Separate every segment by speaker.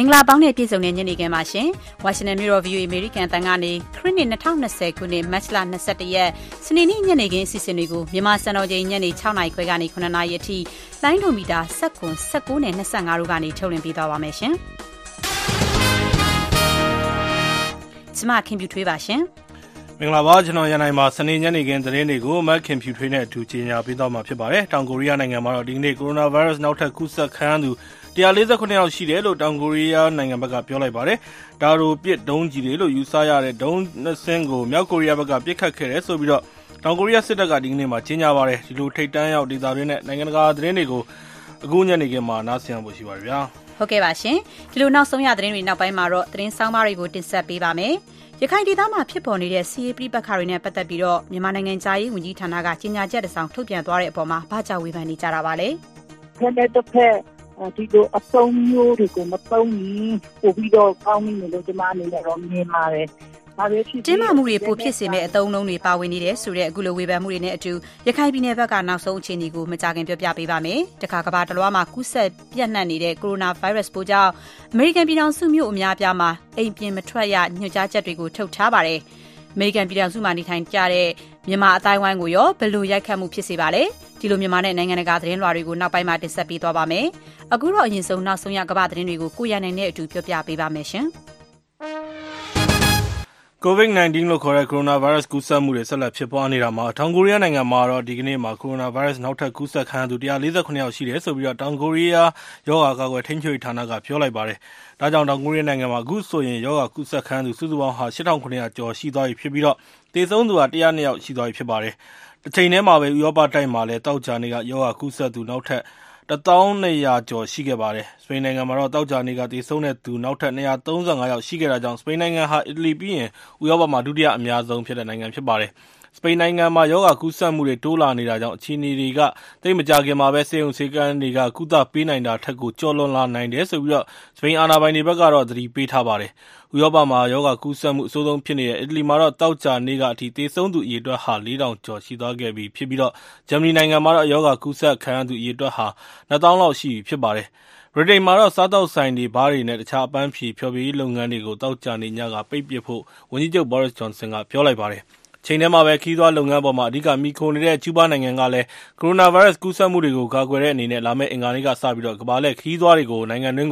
Speaker 1: မင်္ဂလာပေါင်းနဲ့ပြည့်စုံတဲ့ညနေခင်းပါရှင်။ဝါရှင်တန်မြို့တော် VOA American တန်ကနေခရစ်နှစ်2020ခုနှစ်မတ်လ22ရက်စနေနေ့ညနေခင်းအစီအစဉ်တွေကိုမြန်မာစံတော်ချိန်ညနေ6နာရီခွဲကနေ9နာရီအထိလိုင်းဒိုမီတာ7 19နဲ့25တို့ကနေထုတ်လွှင့်ပေးသွားပါမယ်ရှင်။ကျမခင်ပြူထွေးပါရှင်။
Speaker 2: မင်္ဂလာပါကျွန်တော်ရန်နိုင်မှာစနေညနေခင်းသတင်းတွေကိုမက်ခင်ဖြူထွေးနဲ့အတူကြီးညာပေးသွားမှာဖြစ်ပါတယ်။တောင်ကိုရီးယားနိုင်ငံမှာတော့ဒီကနေ့ကိုရိုနာဗိုင်းရပ်စ်နောက်ထပ်ကူးစက်ခံရသူ 149ယောက်ရှိတယ်လို့ တောင်ကိုရီးယားနိုင်ငံဘက်က ပြောလိုက်ပါတယ်။ဒါရိုပစ်ဒုံးကြီးတွေလို့ ယူဆရတဲ့ ဒုံးနှစ်စင်းကို မြောက်ကိုရီးယားဘက်က ပစ်ခတ်ခဲ့တယ်ဆိုပြီးတော့တောင်ကိုရီးယားစစ်တပ်က ဒီကနေ့မှာ ကြေညာပါတယ်။ဒီလို ထိတ်တန်းရောက် ဒေသတွင်းနဲ့ နိုင်ငံတကာသတင်းတွေကို အခုညနေခင်းမှာ နားဆင်ရဖို့ရှိပါတယ်ဗျာ။
Speaker 1: ဟုတ်ကဲ့ပါရှင်။ဒီလို နောက်ဆုံးရသတင်းတွေ နောက်ပိုင်းမှာတော့ သတင်းဆောင်မတွေကို တင်ဆက်ပေးပါမယ်။ရခိုင်ဒေသမှာ ဖြစ်ပေါ်နေတဲ့စီးရေးပြပခါတွေနဲ့ ပတ်သက်ပြီးတော့မြန်မာနိုင်ငံသားရေးဝန်ကြီးဌာနက ကြေညာချက်တစ်စောင် ထုတ်ပြန်သွားတဲ့အပေါ်မှာဘာကြောင့် ဝေဖန်နေကြတာပါလဲ။
Speaker 3: ဖက်နဲ့တစ်ဖက် ဒီလိုအသုံးမျိုးတွေကိုမသုံးရင်ပိုပြီးတော့ကောင်းနေလို့ကျမအနေနဲ့တော့မြင်ပါတယ်
Speaker 1: တင်းမာမှုတွေပိုဖြစ်စေမဲ့အသုံးအနှုန်းတွေပါဝင်နေတယ်ဆိုတဲ့အခုလိုဝေဖန်မှုတွေနဲ့အတူရခိုင်ပြည်နယ်ဘက်ကနောက်ဆုံးအခြေအနေကိုမကြခင်ပြောပြပေးပါမယ်။တခါကဘာတလွားမှာကူးစက်ပြန့်နှံ့နေတဲ့ကိုရိုနာဗိုင်းရပ်စ်ပိုးကြောင့်အမေရိကန်ပြည်ထောင်စုမြို့အများအပြားမှာအိမ်ပြင်မထွက်ရညွှန်ကြားချက်တွေကိုထုတ်ထားပါတယ်။အမေရိကန်ပြည်ထောင်စုမှာနေထိုင်ကြတဲ့ မြန်မာအတိုင်းဝိုင်းကိုရောဘယ်လိုရိုက်ခတ်မှုဖြစ်စေပါလဲဒီလိုမြန်မာနဲ့နိုင်ငံတကာသတင်းလွှာတွေကိုနောက်ပိုင်းမှာတင်ဆက်ပေးသွားပါမယ်အခုတော့အရင်ဆုံးနောက်ဆုံးရကမ္ဘာသတင်းတွေကိုကိုရန်နိုင်နဲ့အတူပြောပြပေးပါမယ်ရှင်
Speaker 2: COVID-19 လို့ခေါ်တဲ့ coronavirus ကူးစက်မှုတွေ ဆက်လက်ဖြစ်ပွားနေတာမှာ တောင်ကိုရီးယားနိုင်ငံမှာတော့ ဒီကနေ့မှာ coronavirus နောက်ထပ်ကူးစက်ခံရသူ148ယောက်ရှိတယ်ဆိုပြီးတော့တောင်ကိုရီးယား ရောဂါကာကွယ်ထိန်းချုပ်ရေးဌာနက ပြောလိုက်ပါတယ်။ဒါကြောင့် တောင်ကိုရီးယားနိုင်ငံမှာ အခုဆိုရင် ရောဂါကူးစက်ခံရသူ စုစုပေါင်းဟာ8900ကျော်ရှိသွားပြီဖြစ်ပြီးတော့သေဆုံးသူက102ယောက်ရှိသွားပြီဖြစ်ပါတယ်။တချိန်တည်းမှာပဲ ဥရောပတိုက်မှာလည်း သောကြာနေ့က ရောဂါကူးစက်သူ နောက်ထပ် ၁၂,၀၀၀ကျော်ရှိခဲ့ပါတယ်။စပိန်နိုင်ငံမှာတော့ သောကြာနေ့က သေဆုံးတဲ့သူ နောက်ထပ် ၂၃၅ ယောက် ရှိခဲ့တာကြောင့် စပိန်နိုင်ငံဟာ အီတလီပြီးရင် ဥရောပမှာ ဒုတိယအများဆုံး ဖြစ်တဲ့နိုင်ငံ ဖြစ်ပါတယ် စပိန်နိုင်ငံမှာ ရောဂါကူးစက်မှုတွေ တိုးလာနေတာကြောင့် အခြေအနေတွေက သိပ်မကြာခင်မှာပဲ ဆေးရုံဆေးခန်းတွေက ကုသပေးနိုင်တာထက်ကို ကျော်လွန်လာနိုင်တယ်ဆိုပြီးစပိန်အာဏာပိုင်တွေဘက်ကတော့သတိပေးထားပါတယ်။ဥရောပမှာ ရောဂါကူးစက်မှု အဆိုးဆုံးဖြစ်နေတဲ့ အီတလီမှာတော့ သောကြာနေ့ကအထိ သေဆုံးသူအရေအတွက်ဟာ ၄,၀၀၀ ကျော် ရှိသွားခဲ့ပြီဖြစ်ပြီး ဂျာမနီနိုင်ငံမှာတော့ ရောဂါကူးစက်ခံရသူ အရေအတွက်ဟာ ၂၀,၀၀၀ လောက်ရှိပြီ ဖြစ်ပါတယ်။ဗြိတိန်မှာတော့ စားသောက်ဆိုင်တွေ၊ဘားတွေနဲ့ တခြား အပန်းဖြေ ဖျော်ဖြေရေးလုပ်ငန်းတွေကို သောကြာနေ့ညက ပိတ်ပစ်ဖို့ ဝန်ကြီးချုပ် Boris Johnson က ပြောလိုက်ပါတယ် ချိန်တည်းမှာပဲ ခရီးသွားလုပ်ငန်းအပေါ်မှာ အဓိက မှီခိုနေတဲ့ ကျူးဘားနိုင်ငံကလည်း ကိုရိုနာဗိုင်းရပ်စ် ကူးစက်မှုတွေကို ကာကွယ်တဲ့အနေနဲ့ လာမယ့် အင်္ဂါနေ့ကစပြီး ကမ္ဘာလှည့်ခရီးသွားတွေကို နိုင်ငံတွင်း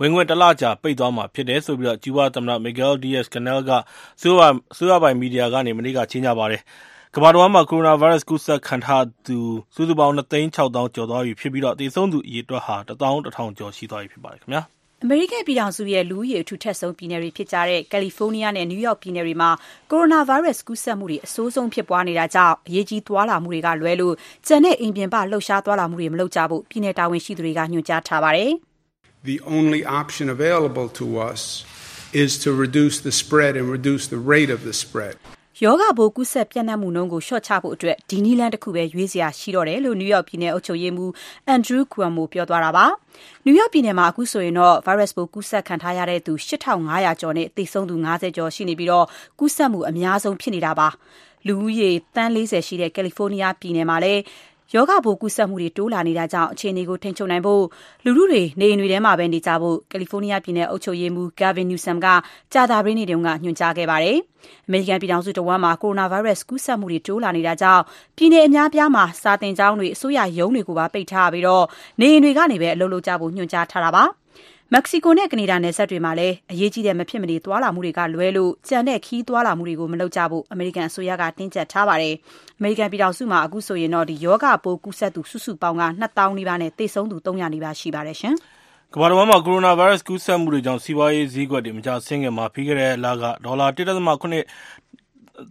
Speaker 2: ဝင်ခွင့်တလကြာ ပိတ်သွားမှာဖြစ်တယ်လို့ ကျူးဘားသမ္မတ Miguel Diaz-Canel က အစိုးရပိုင် မီဒီယာကနေ မနေ့က ကြေညာပါတယ်။ကမ္ဘာတဝန်းမှာ ကိုရိုနာဗိုင်းရပ်စ် ကူးစက်ခံထားရသူ စုစုပေါင်း ၂ သိန်း ၆ သောင်း ကျော်သွားပြီဖြစ်ပြီး သေဆုံးသူ အရေအတွက်ဟာ ၁ သောင်း ၁ ထောင်ကျော် ရှိသွားပြီဖြစ်ပါတယ်ခင်ဗျာ
Speaker 1: အမေရိကန်ပြည်ထောင်စုရဲ့ လူဦးရေ အထူထပ်ဆုံးပြည်နယ်တွေဖြစ်ကြတဲ့ ကယ်လီဖိုးနီးယားနဲ့ နယူးယောက်ပြည်နယ်တွေမှာ ကိုရိုနာဗိုင်းရပ်စ် ကူးစက်မှုတွေ အဆိုးဆုံးဖြစ်ပွားနေတာကြောင့် အရေးကြီး သွားလာမှုတွေကလွဲလို့ ကျန်တဲ့ အိမ်ပြင်ပ လှုပ်ရှားသွားလာမှုတွေ မလုပ်ကြဖို့ ပြည်နယ်တာဝန်ရှိသူတွေက ညွှန်ကြားထားပါတယ်။
Speaker 4: The only option available to us is to reduce the spread and reduce the rate of the spread.
Speaker 1: ရောဂါပိုးကူးစက် ပျံ့နှံ့မှုနှုန်းကို လျှော့ချဖို့အတွက် ဒီနည်းလမ်းတခုပဲ ရွေးစရာရှိတော့တယ်လို့ နယူးယောက်ပြည်နယ် အုပ်ချုပ်ရေးမှူး Andrew Cuomo ပြောသွားတာပါ။နယူးယောက်ပြည်နယ်မှာ အခုဆိုရင်တော့ဗိုင်းရပ်စ်ပိုး ကူးစက်ခံထားရတဲ့သူ8500ကျော်နဲ့ သေဆုံးသူ50ကျော် ရှိနေပြီး ကူးစက်မှု အများဆုံး ဖြစ်နေတာပါ။လူဦးရေ သန်း40ရှိတဲ့ ကယ်လီဖိုးနီးယား ပြည်နယ်မှာလည်း ရောဂါပိုးကူးစက်မှုတွေ တိုးလာနေတာကြောင့် အခြေအနေကို ထိန်းချုပ်နိုင်ဖို့ လူထုတွေ နေအိမ်တွေထဲမှာပဲ နေကြဖို့ ကယ်လီဖိုးနီးယား ပြည်နယ် အုပ်ချုပ်ရေးမှူး Gavin Newsom က ကြာသပတေးနေ့တုန်းကညွှန်ကြားခဲ့ပါတယ်။အမေရိကန်ပြည်ထောင်စုတဝန်းမှာ ကိုရိုနာဗိုင်းရပ်စ် ကူးစက်မှုတွေ တိုးလာနေတာကြောင့် ပြည်နယ်အများအပြားမှာ စာသင်ကျောင်းတွေ အစိုးရရုံးတွေကိုပါ ပိတ်ထားပြီး နေအိမ်တွေကနေပဲ အလုပ်လုပ်ကြဖို့ ညွှန်ကြားထားတာပါ။ မက္ကဆီကိုနဲ့ကနေဒါနယ်စပ်တွေမှာလည်းအရေးကြီးတဲ့မဖြစ်မနေသွားလာမှုတွေကလွဲလို့ကျန်တဲ့ခီးသွားလာမှုတွေကိုမလုပ်ကြဖို့အမေရိကန်အစိုးရကတင်းကျပ်ထားပါတယ်။အမေရိကန်ပြည်ထောင်စုမှာအခုဆိုရင်တော့ဒီယောဂပိုးကူးစက်သူစုစုပေါင်းက2000နီးပါးနဲ့သေဆုံးသူ300နီးပါးရှိပါတယ်ရှင်။
Speaker 2: ကမ္ဘာတော်မှာကိုရိုနာဗိုင်းရပ်စ်ကူးစက်မှုတွေကြောင့်စီးပွားရေးဈေးကွက်တွေမကျဆင်းခင်မှာပြီးခဲ့တဲ့လကဒေါ်လာ1.8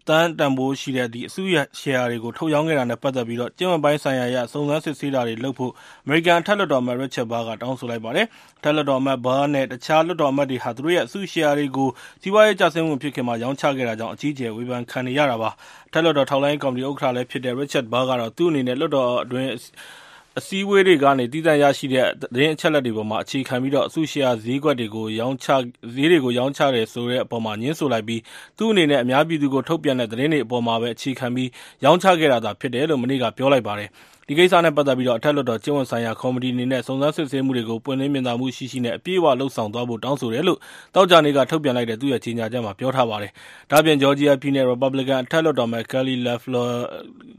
Speaker 2: သန်းတန်ဖိုးရှိတဲ့ အစုရှယ်ယာတွေကို ထုတ်ရောင်းခဲ့တာနဲ့ ပတ်သက်ပြီး ကျင့်ဝတ်ပိုင်းဆိုင်ရာအရ စုံစမ်းစစ်ဆေးတာတွေလုပ်ဖို့ အမေရိကန်အထက်လွှတ်တော်အမတ် Richard Burr က တောင်းဆိုလိုက်ပါတယ်။အထက်လွှတ်တော်အမတ် Burr နဲ့ တခြားလွှတ်တော်အမတ်တွေဟာ သူတို့ရဲ့ အစုရှယ်ယာတွေကို စီးပွားရေးကျဆင်းမှုမဖြစ်ခင်မှာ ရောင်းချခဲ့တာကြောင့် အကြီးအကျယ် ဝေဖန်ခံနေရတာပါ။အထက်လွှတ်တော် ထောက်လှမ်းရေးကော်မတီ ဥက္ကဋ္ဌလည်းဖြစ်တဲ့ Richard Burr ကတော့ သူ့အနေနဲ့ လွှတ်တော်အတွင်း အ စည်းအဝေးတွေကနေ သီးသန့်ရရှိတဲ့ သတင်းအချက်အလက်တွေပေါ်မှာအခြေခံပြီး အစုရှယ်ယာဈေးတွေကို ရောင်းချတယ်ဆိုတဲ့အပေါ် ငြင်းဆိုလိုက်ပြီး သူ့အနေနဲ့ အများပြည်သူကို ထုတ်ပြန်တဲ့ သတင်းတွေအပေါ်မှာပဲ အခြေခံပြီး ရောင်းချခဲ့တာသာဖြစ်တယ်လို့ မနေ့က ပြောလိုက်ပါတယ်။ ဒီကိစ္စနဲ့ပတ်သက်ပြီး အထက်လွှတ်တော် ကျင့်ဝတ်ဆိုင်ရာ ကော်မတီအနေနဲ့ စုံစမ်းစစ်ဆေးမှုတွေကို ပွင့်လင်းမြင်သာမှုရှိရှိနဲ့ အပြည့်အဝ လုပ်ဆောင်သွားဖို့ တောင်းဆိုတယ်လို့ သောကြာနေ့က ထုတ်ပြန်လိုက်တဲ့ သူ့ရဲ့ ကြေညာချက်မှာ ပြောထားပါတယ်။ဒါ့အပြင် ဂျော်ဂျီယာပြည်နယ် ရီပတ်ဘလစ်ကန် အထက်လွှတ်တော်အမတ် Kelly Loeffler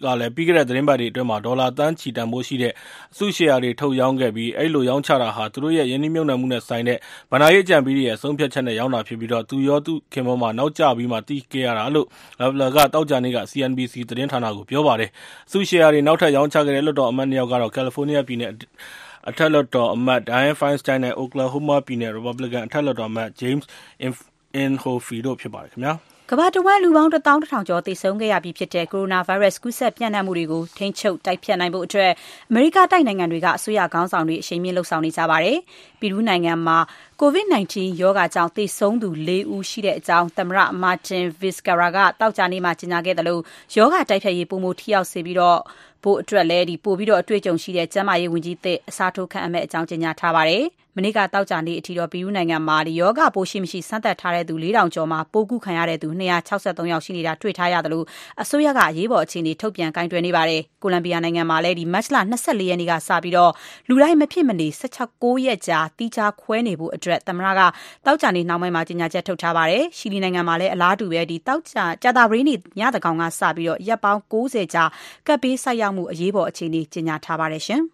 Speaker 2: ကလည်း ပြီးခဲ့တဲ့ သီတင်းပတ်တွေအတွင်း ဒေါ်လာသန်းချီတန်ဖိုးရှိတဲ့ အစုရှယ်ယာတွေ ထုတ်ရောင်းခဲ့ပြီး အဲဒီလို ရောင်းချတာဟာ သူတို့ရဲ့ ရင်းနှီးမြှုပ်နှံမှုနဲ့ဆိုင်တဲ့ ဘဏ္ဍာရေး အကြံပေးတွေရဲ့ ဆုံးဖြတ်ချက်နဲ့ ရောင်းတာဖြစ်ပြီး သူရော သူ့ခင်ပွန်းပါ နောက်ကျပြီးမှ သိခဲ့ရတာလို့ Loeffler က သောကြာနေ့က CNBC သတင်းဌာနကို ပြောပါတယ်။အစုရှယ်ယာတွေ နောက်ထပ် ရောင်းချခဲ့တဲ့လွှတ်တော်အမတ်၂ယောက်ကတော့ ကယ်လီဖိုးနီးယားပြည်နယ် အထက်လွှတ်တော်အမတ် Dianne Feinstein နဲ့ Oklahoma ပြည်နယ် ရီပတ်ဘလစ်ကန် အထက်လွှတ်တော်အမတ် James Inhofe တို့ဖြစ်ပါတယ်။
Speaker 1: ကမ္ဘာတဝန်း လူပေါင်း ၁၁,၀၀၀ ကျော် သေဆုံးခဲ့ရပြီးဖြစ်တဲ့ ကိုရိုနာဗိုင်းရပ်စ် ကူးစက် ပျံ့နှံ့မှုတွေကို ထိန်းချုပ် တိုက်ဖျက်နိုင်ဖို့အတွက် အမေရိကတိုက်နိုင်ငံတွေက အစိုးရခေါင်းဆောင်တွေ အရှိန်မြှင့် လုပ်ဆောင်နေကြပါတယ်။ပီရူးနိုင်ငံမှာ COVID-19 ရောဂါကြောင့် သေဆုံးသူ ၄ ဦးရှိကြောင်း သမ္မတ Martin Vizcarra က သောကြာနေ့မှာ ကြေညာခဲ့သလို ရောဂါတိုက်ဖျက်ရေး ပိုမို ထိရောက်စေဖို့အတွက်လည်း ပိုပြီး အတွေ့အကြုံရှိတဲ့ ကျန်းမာရေးဝန်ကြီးသစ် အစားထိုး ခန့်အပ်မယ့်အကြောင်း ကြေညာထားပါတယ်။မနေ့က သောကြာနေ့အထိတော့ ပီရူးနိုင်ငံမှာ ရောဂါပိုးရှိမရှိ စမ်းသပ်ထားသူ ၄,၀၀၀ ကျော်မှာ ပိုးကူးခံရသူ ၂၆၃ ယောက် ရှိနေတာ တွေ့ထားရသလို အစိုးရက အရေးပေါ်အခြေအနေ ထုတ်ပြန် ကိုင်တွယ်နေပါတယ်။ကိုလံဘီယာနိုင်ငံမှာလည်း မတ်လ ၂၄ ရက်နေ့ကစပြီး လူတိုင်း မဖြစ်မနေ၉ရက်ကြာ သီးခြားခွဲနေဖို့သမ္မတက သောကြာနေ့နှောင်းပိုင်းမှာ ကြေညာချက် ထုတ်ထားပါတယ်။ချီလီနိုင်ငံမှာလည်း အလားတူကြာသပတေးနေ့ ညသန်းခေါင်ကစပြီး ရက်ပေါင်း ၉၀ ကြာ ကပ်ဘေးဆိုက်ရောက်မှု အရေးပေါ်အခြေအနေ ကြေညာထားပါတယ်။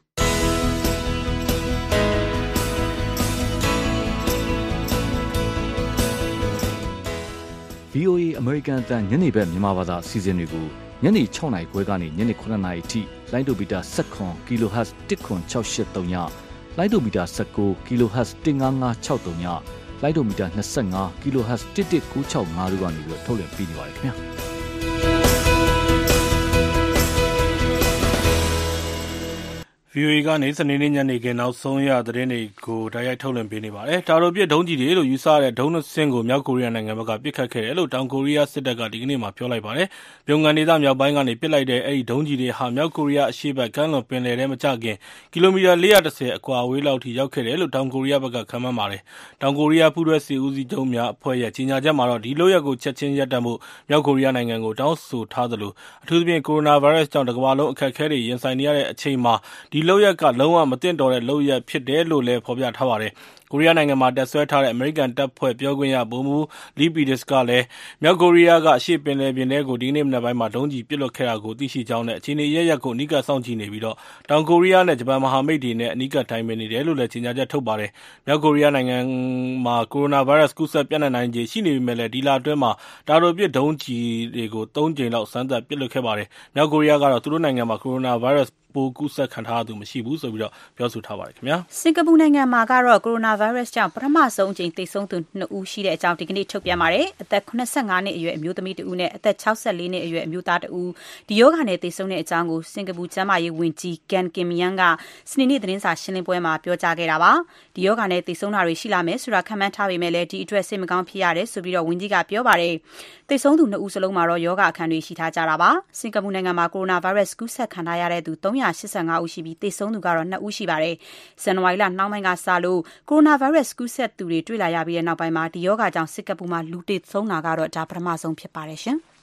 Speaker 5: VOA အမေရိကန်အသံ ညနေဘက် မြန်မာဘာသာအစီအစဉ်တွေကို ညနေ ၆ နာရီခွဲကနေ ညနေ ၇ နာရီအထိ လိုင်းဒိုမီတာ ၁၇ kHz ၁၇၆၈၃ ည၊ လိုင်းဒိုမီတာ၁၉ kHz ၁၅၅၆၃ည၊လိုင်းဒိုမီတာ၂၅ kHz ၁၁၉၆၅တို့ကနေထုတ်လွှင့်ပေးနေပါတယ်ခင်ဗျာ။
Speaker 2: VOA ကနေ စနေနေ့ညနေခင်း နောက်ဆုံးရသတင်းတွေကို တိုက်ရိုက်ထုတ်လွှင့်ပေးနေပါတယ်။တာတိုပစ်ဒုံးကျည်တွေလို့ ယူဆရတဲ့ ဒုံး ၂ စင်းကို မြောက်ကိုရီးယားနိုင်ငံဘက်က ပစ်ခတ်ခဲ့တယ်လို့ တောင်ကိုရီးယားစစ်တပ်က ဒီကနေ့မှာ ပြောလိုက်ပါတယ်။ Pyongan ဒေသမြောက်ပိုင်းကနေ ပစ်လိုက်တဲ့ အဲဒီ ဒုံးကျည်တွေဟာ မြောက်ကိုရီးယား အရှေ့ဘက် ကမ်းလွန်ပင်လယ်ထဲ မကျခင် ကီလိုမီတာ ၄၁၀ အကွာအဝေးလောက်အထိ ရောက်ခဲ့တယ်လို့ တောင်ကိုရီးယားဘက်က ခန့်မှန်းပါတယ်။တောင်ကိုရီးယား ပူးတွဲစစ်ဦးစီးချုပ်များအဖွဲ့ရဲ့ ကြေညာချက်မှာတော့ ဒီလုပ်ရပ်ကို ချက်ချင်းရပ်တန့်ဖို့ မြောက်ကိုရီးယားနိုင်ငံကို တောင်းဆိုထားသလို အထူးသဖြင့် ကိုရိုနာဗိုင်းရပ်စ်ကြောင့် တကမ္ဘာလုံး အခက်အခဲတွေ ရင်ဆိုင်နေရတဲ့အချိန်မှာ ဒီလုပ်ရပ်က လုံးဝမသင့်တော်တဲ့လုပ်ရပ်ဖြစ်တယ်လို့လည်း ဖော်ပြထားပါတယ်။ကိုရီးယားနိုင်ငံမှာ တပ်စွဲထားတဲ့ အမေရိကန်တပ်ဖွဲ့ ပြောခွင့်ရ ဗိုလ်မှူး Lee Peters ကလည်း မြောက်ကိုရီးယားက အရှေ့ပင်လယ်ပြင်ထဲကို ဒီကနေ့မနက်ပိုင်းမှာ ဒုံးကျည်ပစ်လွှတ်ခဲ့တာကို သိရှိကြောင်းနဲ့ အခြေအနေအရပ်ရပ်ကို အနီးကပ်စောင့်ကြည့်နေပြီး တောင်ကိုရီးယားနဲ့ ဂျပန်မဟာမိတ်တွေနဲ့ အနီးကပ်တိုင်ပင်နေတယ်လို့လည်း ကြေညာချက်ထုတ်ပါတယ်။မြောက်ကိုရီးယားနိုင်ငံမှာ ကိုရိုနာဗိုင်းရပ်စ် ကူးစက်ပျံ့နှံ့နိုင်ခြေ ရှိနေပေမယ့်လည်း ဒီလအတွင်းတာတိုပစ် ဒုံးကျည်တွေကို ၃ ကြိမ်လောက် စမ်းသပ်ပစ်လွှတ်ခဲ့ပါတယ်။မြောက်ကိုရီးယားကတော့ သူတို့နိုင်ငံမှာ ကိုရိုနာဗိုင်းရပ်စ် ပိုးကူးစက်ခံထားရသူမရှိဘူးလို့ပြောဆိုထားပါတယ်။
Speaker 1: စင်္ကာပူနိုင်ငံမှာတော့ကိုရိုနာဗိုင်းရပ်စ်ကြောင့်ပထမဆုံးအကြိမ်သေဆုံးသူ၂ဦးရှိကြောင်းဒီကနေ့ထုတ်ပြန်ပါတယ်။အသက်၇၅နှစ်အရွယ်အမျိုးသမီးတဦးနဲ့အသက်၆၄နှစ်အရွယ်အမျိုးသားတဦးဒီရောဂါနဲ့သေဆုံးတဲ့အကြောင်းစင်္ကာပူကျန်းမာရေးဝန်ကြီး Gan Kim Yang ကစနေနေ့သတင်းစာရှင်းလင်းပွဲမှာပြောကြားခဲ့တာပါ။ဒီရောဂါနဲ့သေဆုံးတာတွေရှိလာမယ်ဆိုတာခန့်မှန်းထားပေမယ့်လည်းဒီအတွက်စိတ်မကောင်းဖြစ်ရတယ်လို့ဝန်ကြီးကပြောပါတယ်။သေဆုံးသူ၂ဦးစလုံးမှာတော့ရောဂါအခံတွေရှိထားကြတာပါ။စင်္ကာပူနိုင်ငံမှာကိုရိုနာဗိုင်းရပ်စ်ကူးစက်ခံထားရသူ၃၈၅ဦးရှိပြီးသေဆုံးသူကတော့ ၂ ဦးရှိပါတယ်။ဇန်နဝါရီလနှောင်းပိုင်းကစလို့ ကိုရိုနာဗိုင်းရပ်စ် ကူးစက်သူတွေ တွေ့လာရပြီးနောက်ပိုင်း ဒီရောဂါကြောင့် စင်္ကာပူမှာ လူသေဆုံးတာကတော့ ဒါ ပထမဆုံး ဖြစ်ပါတယ်။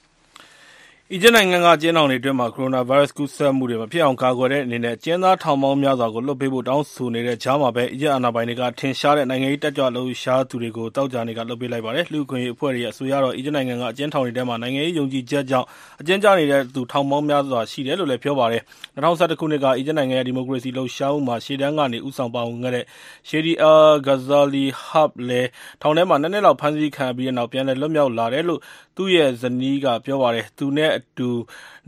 Speaker 2: အီဂျစ်နိုင်ငံက အကျဉ်းထောင်တွေအတွင်းကိုရိုနာဗိုင်းရပ်စ် ကူးစက်မှုတွေ မဖြစ်အောင် ကာကွယ်တဲ့အနေနဲ့ အကျဉ်းသား ထောင်ပေါင်းများစွာကို လွှတ်ပေးဖို့ တောင်းဆိုနေတဲ့ကြားမှာပဲ အီဂျစ်အာဏာပိုင်တွေက ထင်ရှားတဲ့ နိုင်ငံရေး တက်ကြွလှုပ်ရှားသူတွေကို သောကြာနေ့က လွှတ်ပေးလိုက်ပါတယ်။လူ့အခွင့်အရေးအဖွဲ့တွေရဲ့ အဆိုအရတော့ အီဂျစ်နိုင်ငံက အကျဉ်းထောင်တွေထဲမှာ နိုင်ငံရေးယုံကြည်ချက်ကြောင့် အကျဉ်းကျနေတဲ့သူ ထောင်ပေါင်းများစွာ ရှိတယ်လို့ပြောပါတယ်။၂၀၁၁ ခုနှစ်က အီဂျစ်နိုင်ငံရဲ့ ဒီမိုကရေစီလှုပ်ရှားမှုမှာ ရှေ့တန်းကနေ ဦးဆောင်ပါဝင်ခဲ့တဲ့ Shadi al-Ghazali Hab လည်း ထောင်ထဲမှာ ၂ နှစ်လောက် ဖမ်းဆီးခံရပြီးနောက် ပြန်လည်လွတ်မြောက်လာတယ်လို့သူ့ရဲ့ဇနီး Rana ကပြောပါတယ်။သူနဲ့အတူ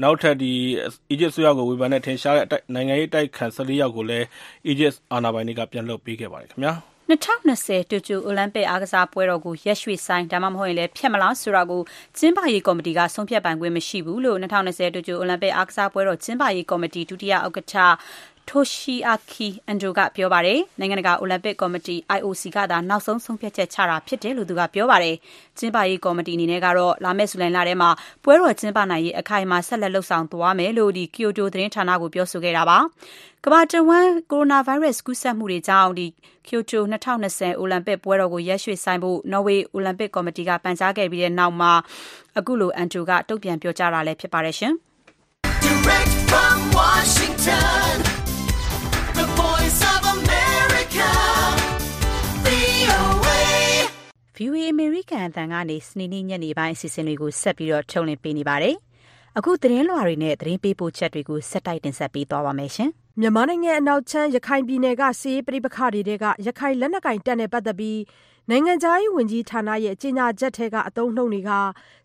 Speaker 2: နောက်ထပ် အီဂျစ်အစိုးရကို ဝေဖန်တဲ့ ထင်ရှားတဲ့ နိုင်ငံရေးအတိုက်အခံ ၁၄ ယောက်ကိုလည်း အီဂျစ်အာဏာပိုင်တွေက ပြန်လွှတ်ပေးခဲ့ပါတယ်။
Speaker 1: ၂၀၂၀ တိုကျို အိုလံပစ် အားကစားပွဲတော်ကို ရက်ရွှေ့ဆိုင်း ဒါမှမဟုတ် ဖျက်မလားဆိုတာကို ကျင်းပရေးကော်မတီက ဆုံးဖြတ်ပိုင်ခွင့်မရှိဘူးလို့ ၂၀၂၀ တိုကျို အိုလံပစ် အားကစားပွဲတော် ကျင်းပရေးကော်မတီ ဒုတိယဥက္ကဋ္ဌ Toshiaki Ando ကပြောပါတယ်။နိုင်ငံတကာအိုလံပစ်ကော်မတီ IOC ကသာနောက်ဆုံးဆုံးဖြတ်ချက်ချတာဖြစ်တယ်လို့သူကပြောပါတယ်။ကျင်းပရေးကော်မတီအနေနဲ့ကတော့လာမယ့်ဇူလိုင်လထဲမှာပွဲတော်ကျင်းပနိုင်ရေးအခိုင်အမာဆက်လက်လုပ်ဆောင်သွားမယ်လို့ Kyodo သတင်းဌာနကိုပြောဆိုခဲ့တာပါ။ကမ္ဘာတဝန်းကိုရိုနာဗိုင်းရပ်စ်ကူးစက်မှုတွေကြောင့် Kyoto 2020အိုလံပစ်ပွဲတော်ကိုရက်ရွှေ့ဆိုင်းဖို့နော်ဝေအိုလံပစ်ကော်မတီကပန်ကြားခဲ့ပြီးနောက် Ando ကတုံ့ပြန်ပြောကြားတာလည်းဖြစ်ပါတယ်။ Washington, VOA American အတန်ကနေ စနေနေ့ညနေပိုင်းအစီအစဉ်တွေကိုဆက်ပြီးတော့ထုတ်လွှင့်ပေးနေပါတယ်။အခုသတင်းလွှာတွေနဲ့သတင်းပေးပို့ချက်တွေကိုဆက်တိုက်တင်ဆက်ပေးသွားပါမယ်ရှင်။
Speaker 6: မြန်မာနိုင်ငံအနောက်ချမ်းရခိုင်ပြည်နယ်ကစီးရေးပြိပခါတွေကရခိုင်လက်နက်ကင်တပ်နဲ့ပတ်သက်ပြီး နိုင်ငံခြားရေးဝန်ကြီးဌာနရဲ့ ကြေညာချက်ထဲက အသုံးအနှုန်းတွေက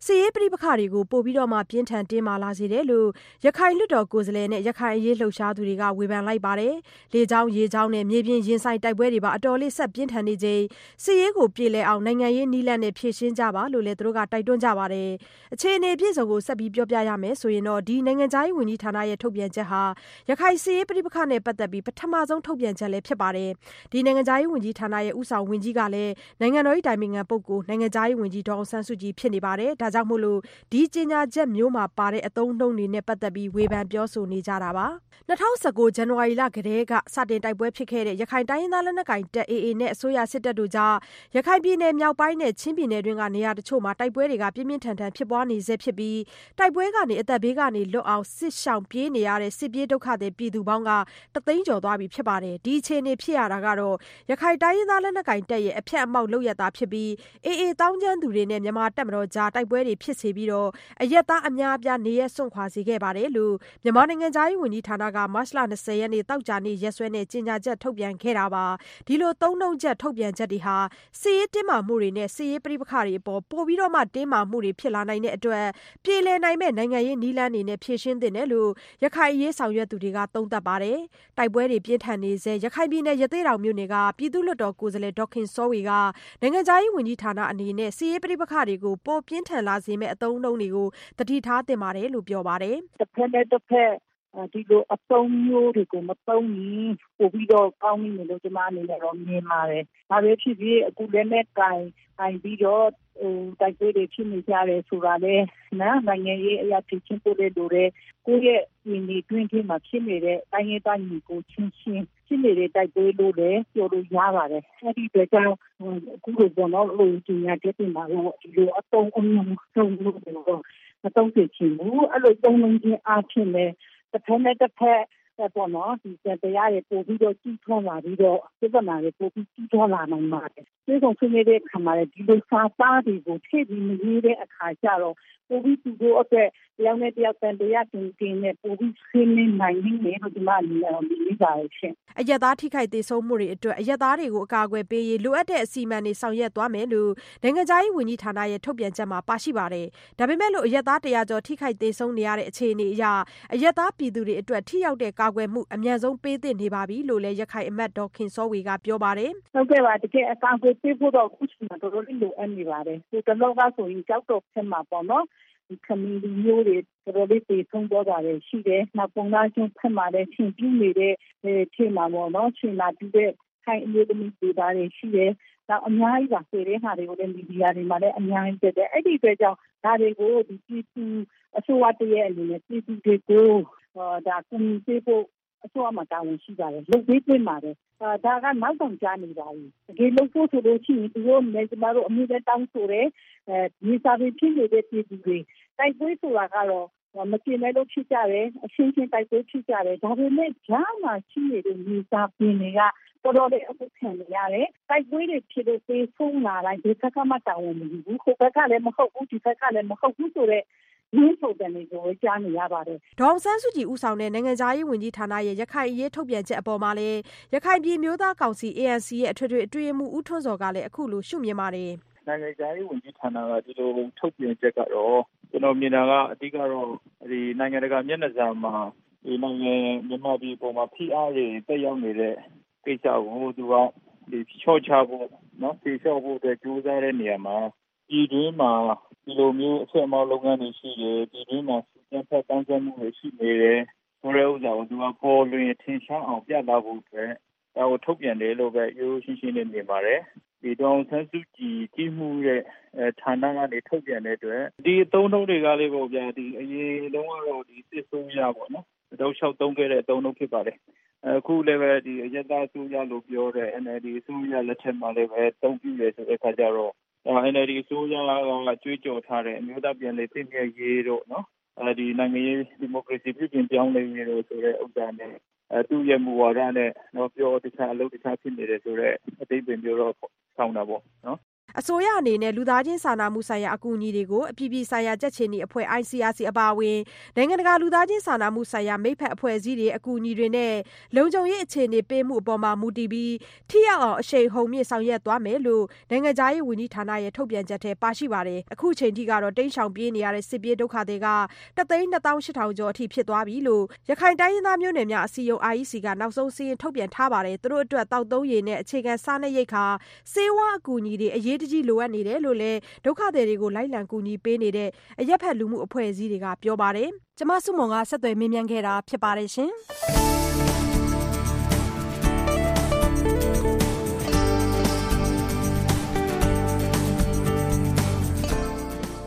Speaker 6: စစ်ရေးပဋိပက္ခတွေကို ပိုပြီးတော့မှ ပြင်းထန်တင်းမာလာစေတယ်လို့ ရခိုင်လွှတ်တော်ကိုယ်စားလှယ်နဲ့ ရခိုင်အရေးလှုပ်ရှားသူတွေက ဝေဖန်လိုက်ပါတယ်။လေကြောင်း ရေကြောင်းနဲ့ မြေပြင်ရင်ဆိုင်တိုက်ပွဲတွေပါ အတော်လေး ဆက်ပြင်းထန်နေချိန် စစ်ရေးကို ပြေလည်အောင် နိုင်ငံရေးနည်းလမ်းနဲ့ ဖြေရှင်းကြပါလို့လည်း သူတို့က တိုက်တွန်းကြပါတယ်။အခြေအနေအပြည့်စုံကို ဆက်ပြီးပြောပြရမယ်ဆိုရင်တော့ ဒီနိုင်ငံခြားရေးဝန်ကြီးဌာနရဲ့ ထုတ်ပြန်ချက်ဟာ ရခိုင်စစ်ရေးပဋိပက္ခနဲ့ ပတ်သက်ပြီး ပထမဆုံး ထုတ်ပြန်ချက်လည်း ဖြစ်ပါတယ်။ဒီနိုင်ငံခြားရေးဝန်ကြီးဌာနရဲ့ဥဆောင်ဝန်ကြီးကလည်းနိုင်ငံတော်၏တိုင်ပင်ခံပုဂ္ဂိုလ် နိုင်ငံခြားရေးဝန်ကြီး ဒေါ်အောင်ဆန်းစုကြည် ဖြစ်နေပါတယ်။ဒါကြောင့်မို့လို့ ဒီကြေညာချက်မျိုးမှာပါတဲ့ အသုံးအနှုန်းတွေနဲ့ ပတ်သက်ပြီး ဝေဖန်ပြောဆိုနေကြတာပါ။၂၀၁၉ ဇန်နဝါရီလကတည်းက စတင်တိုက်ပွဲဖြစ်ခဲ့တဲ့ ရခိုင်တိုင်းရင်းသား လက်နက်ကိုင်တပ် AA နဲ့ အစိုးရစစ်တပ်တို့ကြား ရခိုင်ပြည်နယ်မြောက်ပိုင်းနဲ့ ချင်းပြည်နယ်တွင်းက နေရာတချို့မှာ တိုက်ပွဲတွေကပြင်းပြင်းထန်ထန် ဖြစ်ပွားနေဆဲဖြစ်ပြီး တိုက်ပွဲကနေ အသက်ဘေးကနေလွတ်အောင် စစ်ရှောင်ပြေးနေရတဲ့ စစ်ပြေးဒုက္ခသည် ပြည်သူပေါင်းကတသိန်းကျော်သွားပြီ ဖြစ်ပါတယ်။ဒီအခြေအနေ ဖြစ်ရတာကတော့ ရခိုင်တိုင်းရင်းသား လက်နက်ကိုင်တပ်ရဲ့ အဖျက်အမှောင့်လုပ်ရပ်သာဖြစ်ပြီး AA သောင်းကျန်းသူတွေနဲ့ မြန်မာတပ်မတော်ကြား တိုက်ပွဲတွေဖြစ်စေပြီး အရပ်သားအများအပြား နေရပ်စွန့်ခွာစေခဲ့ပါတယ်လို့ မြန်မာနိုင်ငံခြားရေးဝန်ကြီးဌာနက မတ်လ ၂၀ ရက်နေ့ သောကြာနေ့ရက်စွဲနဲ့ ကြေညာချက် ထုတ်ပြန်ခဲ့တာပါ။ဒီလို သုံးနှုန်းချက် ထုတ်ပြန်ချက်တွေဟာ စစ်ရေးတင်းမာမှုတွေနဲ့ စစ်ရေးပဋိပက္ခတွေအပေါ် ပိုပြီးတင်းမာမှုတွေ ဖြစ်လာနိုင်တဲ့အတွက် ပြေလည်နိုင်မယ့် နိုင်ငံရေးနည်းလမ်းတွေနဲ့ ဖြေရှင်းသင့်တယ်လို့ ရခိုင်အရေးဆောင်ရွက်သူတွေက သုံးသပ်ပါတယ်။တိုက်ပွဲတွေ ပြင်းထန်နေဆဲ ရခိုင်ပြည်နယ် ရသေ့တောင်မြို့နယ်က ပြည်သူ့လွှတ်တော်ကိုယ်စားလှယ် ဒေါ်ခင်စောဝေကနိုင်ငံခြားရေးဝန်ကြီးဌာနအနေနဲ့စစ်ရေးပဋိပက္ခတွေကို ပိုပြင်းထန်လာစေမယ့် အသုံးအနှုန်းတွေကို သတိထားသင့်ပါတယ်လို့ ပြောပါတယ်။“
Speaker 3: တဘက်နဲ့တဘက် ဒီလိုအသုံးမျိုးတွေကို မသုံးရင် ပိုပြီးတော့ ကောင်းလိမ့်မယ်လို့ ကျမအနေနဲ့တော့ မြင်ပါတယ်။ဘာပဲဖြစ်ဖြစ် အခုလက်နက်ကိုင်ပြီးတော့ တိုက်ပွဲတွေဖြစ်နေကြတယ်ဆိုတာလည်း နိုင်ငံရေးအရ ဖြေရှင်းဖို့လည်းလိုတယ်။ကိုယ့်ရဲ့ နယ်မြေအတွင်းထဲမှာဖြစ်နေတဲ့ တိုင်းရင်းသားညီအကိုချင်းချင်း ဖြစ်နေတဲ့တိုက်ပွဲလို့လည်းပြောလို့ရပါတယ်။အဲဒီအတွက်ကြောင့်အခုလိုပေါ့နော်ကြေညာချက်တွေမှာတော့ဒီလိုအသုံးအနှုန်းတွေကိုတော့မသုံးစေချင်ဘူး။အဲလိုသုံးနှုန်းခြင်းအားဖြင့်လည်းတဘက်နဲ့တဘက် ပေါ့နော်ဒီတရားတွေပိုပြီးတော့ကြီးထွားလာပြီးတော့ပြဿနာတွေပိုပြီးကြီးထွားလာနိုင်ပါတယ်။တွေ့ဆုံဆွေးနွေးတဲ့အခါမှာလည်းဒီလိုစာသားတွေကိုထည့်ပြီးမရေးတဲ့အခါကျတော့ပိုပြီးသူတို့အတွက်တယောက်နဲ့တယောက်သံသယကင်းကင်းနဲ့ပိုပြီးဆွေးနွေးနိုင်လိမ့်မယ်လို့ကျမအနေနဲ့မြင်မိပါတယ်ရှင့်။
Speaker 6: အရပ်သားထိခိုက်သေဆုံးမှုတွေအတွက်အရပ်သားတွေကိုအကာအကွယ်ပေးရေးလိုအပ်တဲ့အစီအမံတွေဆောင်ရွက်သွားမယ်လို့နိုင်ငံခြားရေးဝန်ကြီးဌာနရဲ့ထုတ်ပြန်ချက်မှာပါရှိပါတယ်။ဒါပေမဲ့လို့အရပ်သားတရာကျော်ထိခိုက်သေဆုံးနေရတဲ့အခြေအနေအရအရပ်သားပြည်သူတွေအတွက်ထိရောက်တဲ့ကာကွယ်မှု အမြန်ဆုံးပေးသင့်နေပါပြီလို့လည်း ရခိုင်အမတ် ဒေါ်ခင်စောဝေက ပြောပါတယ်။
Speaker 3: ဟုတ်ကဲ့ပါ တကယ်အကာအကွယ်ပေးဖို့တော့ အခုချိန်မှာ တော်တော်လေး လိုအပ်နေပါတယ်။ဟိုတလောကဆိုရင်ကြောက်တော့ဖြစ်မှာပေါ့နော်ခမီလူမျိုးတွေ တော်တော်လေး သေဆုံးသွားတာတွေ ရှိတယ်။နောက် ပုံသားကျွန်းဖက်မှာလည်းရှင်ပြနေတဲ့ထဲမှာပေါ့နော်ရှင်လာပြီးတဲ့ခိုင်အမျိုးသမီးတွေသားတွေ ရှိတယ်။နောက် အများကြီးပါ သေတဲ့ဟာတွေကိုလည်း မီဒီယာတွေမှာလည်း အများကြီးတက်တယ်။အဲ့ဒီအတွက်ကြောင့် ဒါတွေကိုဒီပြည်သူအစိုးရတရဲ့အနေနဲ့ ပြည်သူတွေကို ဒါကူညီပေးဖို့အစိုးရမှာတာဝန်ရှိပါတယ်။လုပ်ပေးသင့်ပါတယ်။ဒါကနောက်တောင်ကျနေပါပြီ။တကယ်လုပ်ဖို့ဆိုလို့ရှိရင်သူတို့ကျမတို့အမြဲတမ်းတောင်းဆိုတယ်။မြေစာပင်ဖြစ်နေတဲ့ပြည်သူတွေတိုက်ပွဲဆိုတာကတော့မကျေနပ်လို့ဖြစ်ကြတယ်။အချင်းချင်းတိုက်ပွဲဖြစ်ကြတယ်။ဒါပေမဲ့ကြားမှာရှိနေတဲ့မြေစာပင်တွေကတော်တော်လေးအဖုခံနေရတယ်။တိုက်ပွဲတွေဖြစ်လို့သေဆုံးလာတိုင်းဘယ်ဘက်ကမှတာဝန်မယူဘူး။ဟိုဘက်ကလည်းမဟုတ်ဘူးဒီဘက်ကလည်းမဟုတ်ဘူးဆိုတဲ့ ရင်းထုတ်တယ်တွေကိုကြားနေရပါတယ်။
Speaker 6: ဒေါအောင်ဆန်းစုကြည် ဦးဆောင်တဲ့ နိုင်ငံခြားရေးဝန်ကြီးဌာနရဲ့ ရခိုင်အရေး ထုတ်ပြန်ချက်အပေါ်မှာလည်း ရခိုင်ပြည်မျိုးသားကောင်စီ ANC ရဲ့ အထွေထွေအတွင်းမှုဦးထွန်းစောကလည်း အခုလို ရှုမြင်ပါတယ်။
Speaker 7: နိုင်ငံခြားရေးဝန်ကြီးဌာနက ဒီလိုထုတ်ပြန်ချက်ကတော့ ကျွန်တော်မြင်တာက အဓိကတော့ဒီနိုင်ငံတကာမျက်နှာစာမှာဒီနိုင်ငံမြန်မာပြည်ပေါ်မှာ ဖိအားတွေတက်ရောက်နေတဲ့ ကိစ္စကို သူကဒီချော့ချဖို့နော်ဖြေလျှော့ဖို့အတွက် ကြိုးစားတဲ့နေရာမှာ ပြည်တွင်းမှာဒီလိုမျိုးအဆက်အမောက်လုပ်ငန်းတွေရှိတယ်ပြည်တွင်းမှာစံဖက်တန်းကျမှုတွေရှိနေတယ်ဆိုတဲ့ဥစ္စာကိုသူကပေါ်လွင်ထင်ရှားအောင်ပြသဖို့အတွက်ဒါကိုထုတ်ပြန်တယ်လို့ပဲရိုးရှင်းရှင်းလေးမြင်ပါတယ်ဒီတောင်ဆန်းစုကြည်ကြီးမှုရဲ့ဌာနကနေထုတ်ပြန်တဲ့အတွက်ဒီအသုံးနှုန်းတွေကလေးပေါ့ဗျာဒီအရင်တုန်းကတော့ဒီစစ်ဆိုးရပေါ့နော်တောက်လျှောက်သုံးခဲ့တဲ့အသုံးနှုန်းဖြစ်ပါတယ်အခုလည်းပဲဒီအယက်သားအစိုးရလို့ပြောတဲ့ NLD အစိုးရလက်ထက်မှာလည်းပဲတုံ့ပြရဆိုတဲ့အခါကျတော့ NLD အစိုးရက ကြွေးကြော်ထားတဲ့ အမျိုးသားပြန်လည်သင့်မြတ်ရေးတို့နော် ဒီနိုင်ငံရေး ဒီမိုကရေစီပြုပြင်ပြောင်းလဲရေးလို့ဆိုတဲ့ဥစ္စာနဲ့ သူ့ရဲ့မူဝါဒနဲ့ ပြောတခြား အလုပ်တခြားဖြစ်နေတယ်ဆိုတဲ့ အဓိပ္ပါယ်မျိုးတော့ ဆောင်တာပေါ့နော်
Speaker 6: အစိုးရအနေနဲ့ လူသားချင်းစာနာမှုဆိုင်ရာ အကူအညီတွေကို အပြည်ပြည်ဆိုင်ရာ ကြက်ခြေနီအဖွဲ့ ICRC အပါအဝင် နိုင်ငံတကာ လူသားချင်းစာနာမှုဆိုင်ရာ မိတ်ဖက်အဖွဲ့အစည်းတွေ အကူအညီတွေနဲ့ လုံခြုံရေး အခြေအနေပေးမှုအပေါ်မှာမူတည်ပြီး ထိရောက်အောင် အရှိန်ဟုန်မြင့် ဆောင်ရွက်သွားမယ်လို့ နိုင်ငံခြားရေးဝန်ကြီးဌာနရဲ့ ထုတ်ပြန်ချက်ထဲ ပါရှိပါတယ်။အခုချိန်ထိကတော့ တိမ်းရှောင်ပြေးနေရတဲ့ စစ်ပြေးဒုက္ခသည်ကတသိန်းနှစ်သောင်းရှစ်ထောင်ကျော်အထိ ဖြစ်သွားပြီလို့ ရခိုင်တိုင်းရင်းသားမျိုးနွယ်များ အစည်းအရုံး IEC က နောက်ဆုံးစာရင်း ထုတ်ပြန်ထားပါတယ်။သူတို့အတွက် သောက်သုံးရေနဲ့ အခြေခံစားနပ်ရိက္ခာ ဆေးဝါးအကူအညီတွေ အရေးတကြီးလိုအပ်နေတယ်လို့လည်းဒုက္ခသည်တွေကိုလိုက်လံကူညီပေးနေတဲ့အရပ်ဘက်လူမှုအဖွဲ့အစည်းတွေကပြောပါတယ်။ကျမဆုမွန်ကဆက်သွယ်မေးမြန်းခဲ့တာဖြစ်ပါတယ်ရှင်။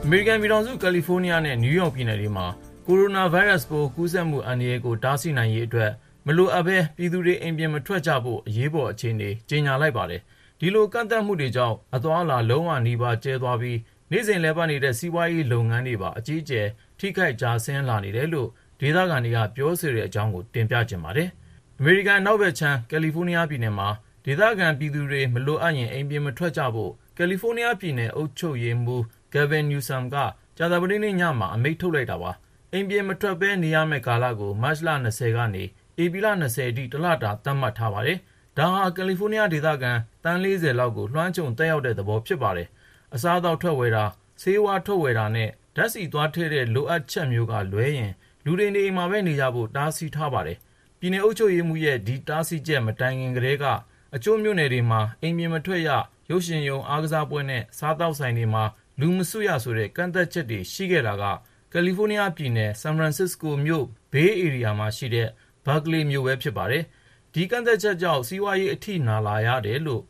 Speaker 8: အမေရိကန်ပြည်ထောင်စုကယ်လီဖိုးနီးယားနဲ့နယူးယောက်ပြည်နယ်တွေမှာကိုရိုနာဗိုင်းရပ်စ်ပိုးကူးစက်မှုအန္တရာယ်ကိုတားဆီးနိုင်ရေးအတွက်မလိုအပ်ဘဲပြည်သူတွေအိမ်ပြင်မထွက်ကြဖို့အရေးပေါ်အခြေအနေကြေညာလိုက်ပါတယ် ဒီလိုကန့်သတ်မှုတွေကြောင့် အသွားအလာ လုံးဝနီးပါး ကျဲသွားပြီး နေ့စဉ်လည်ပတ်နေတဲ့ စီးပွားရေးလုပ်ငန်းတွေပါ အကြီးအကျယ် ထိခိုက်ကျဆင်းလာနေတယ်လို့ ဒေသခံတွေက ပြောဆိုတဲ့အကြောင်းကို တင်ပြချင်ပါတယ်။အမေရိကန် အနောက်ဘက်ခြမ်း ကယ်လီဖိုးနီးယားပြည်နယ်မှာ ဒေသခံပြည်သူတွေ မလိုအပ်ရင် အိမ်ပြင်မထွက်ကြဖို့ ကယ်လီဖိုးနီးယားပြည်နယ် အုပ်ချုပ်ရေးမှူး Gavin Newsom က ကြာသပတေးနေ့ညမှာ အမိန့်ထုတ်လိုက်တာပါ။အိမ်ပြင်မထွက်ဘဲ နေရမယ့်ကာလကို မတ်လ ၂၀ ကနေ ဧပြီလ ၂၀ အထိ တလတာ သတ်မှတ်ထားပါတယ် ဒါဟာ ကယ်လီဖိုးနီးယားဒေသခံ သန်း ၄၀ လောက်ကို လွှမ်းခြုံသက်ရောက်တဲ့သဘော ဖြစ်ပါတယ်။အစားအသောက် ထွက်ဝယ်တာ၊ဆေးဝါး ထုတ်ဝယ်တာနဲ့ဓါတ်ဆီသွားထည့်တဲ့ လိုအပ်ချက်မျိုးကလွဲရင် လူတွေ နေအိမ်မှာပဲနေကြဖို့ တားဆီးထားပါတယ်။ပြည်နယ်အုပ်ချုပ်ရေးမှူးရဲ့ ဒီတားဆီးချက် မတိုင်ခင်ကတည်းကအချို့မြို့နယ်တွေမှာ အိမ်ပြင်မထွက်ရ၊ရုပ်ရှင်ရုံ၊အားကစားပွဲနဲ့ စားသောက်ဆိုင်တွေမှာ လူမစုရဆိုတဲ့ ကန့်သတ်ချက်တွေ ရှိခဲ့တာက ကယ်လီဖိုးနီးယားပြည်နယ် ဆန်ဖရန်စစ္စကိုမြို့ ဘေးဧရိယာမှာရှိတဲ့ Berkeley မြို့ပဲ ဖြစ်ပါတယ် ဒီကန့်သတ်ချက်ကြောင့် စီးပွားရေး အထိနာလာရတယ်လို့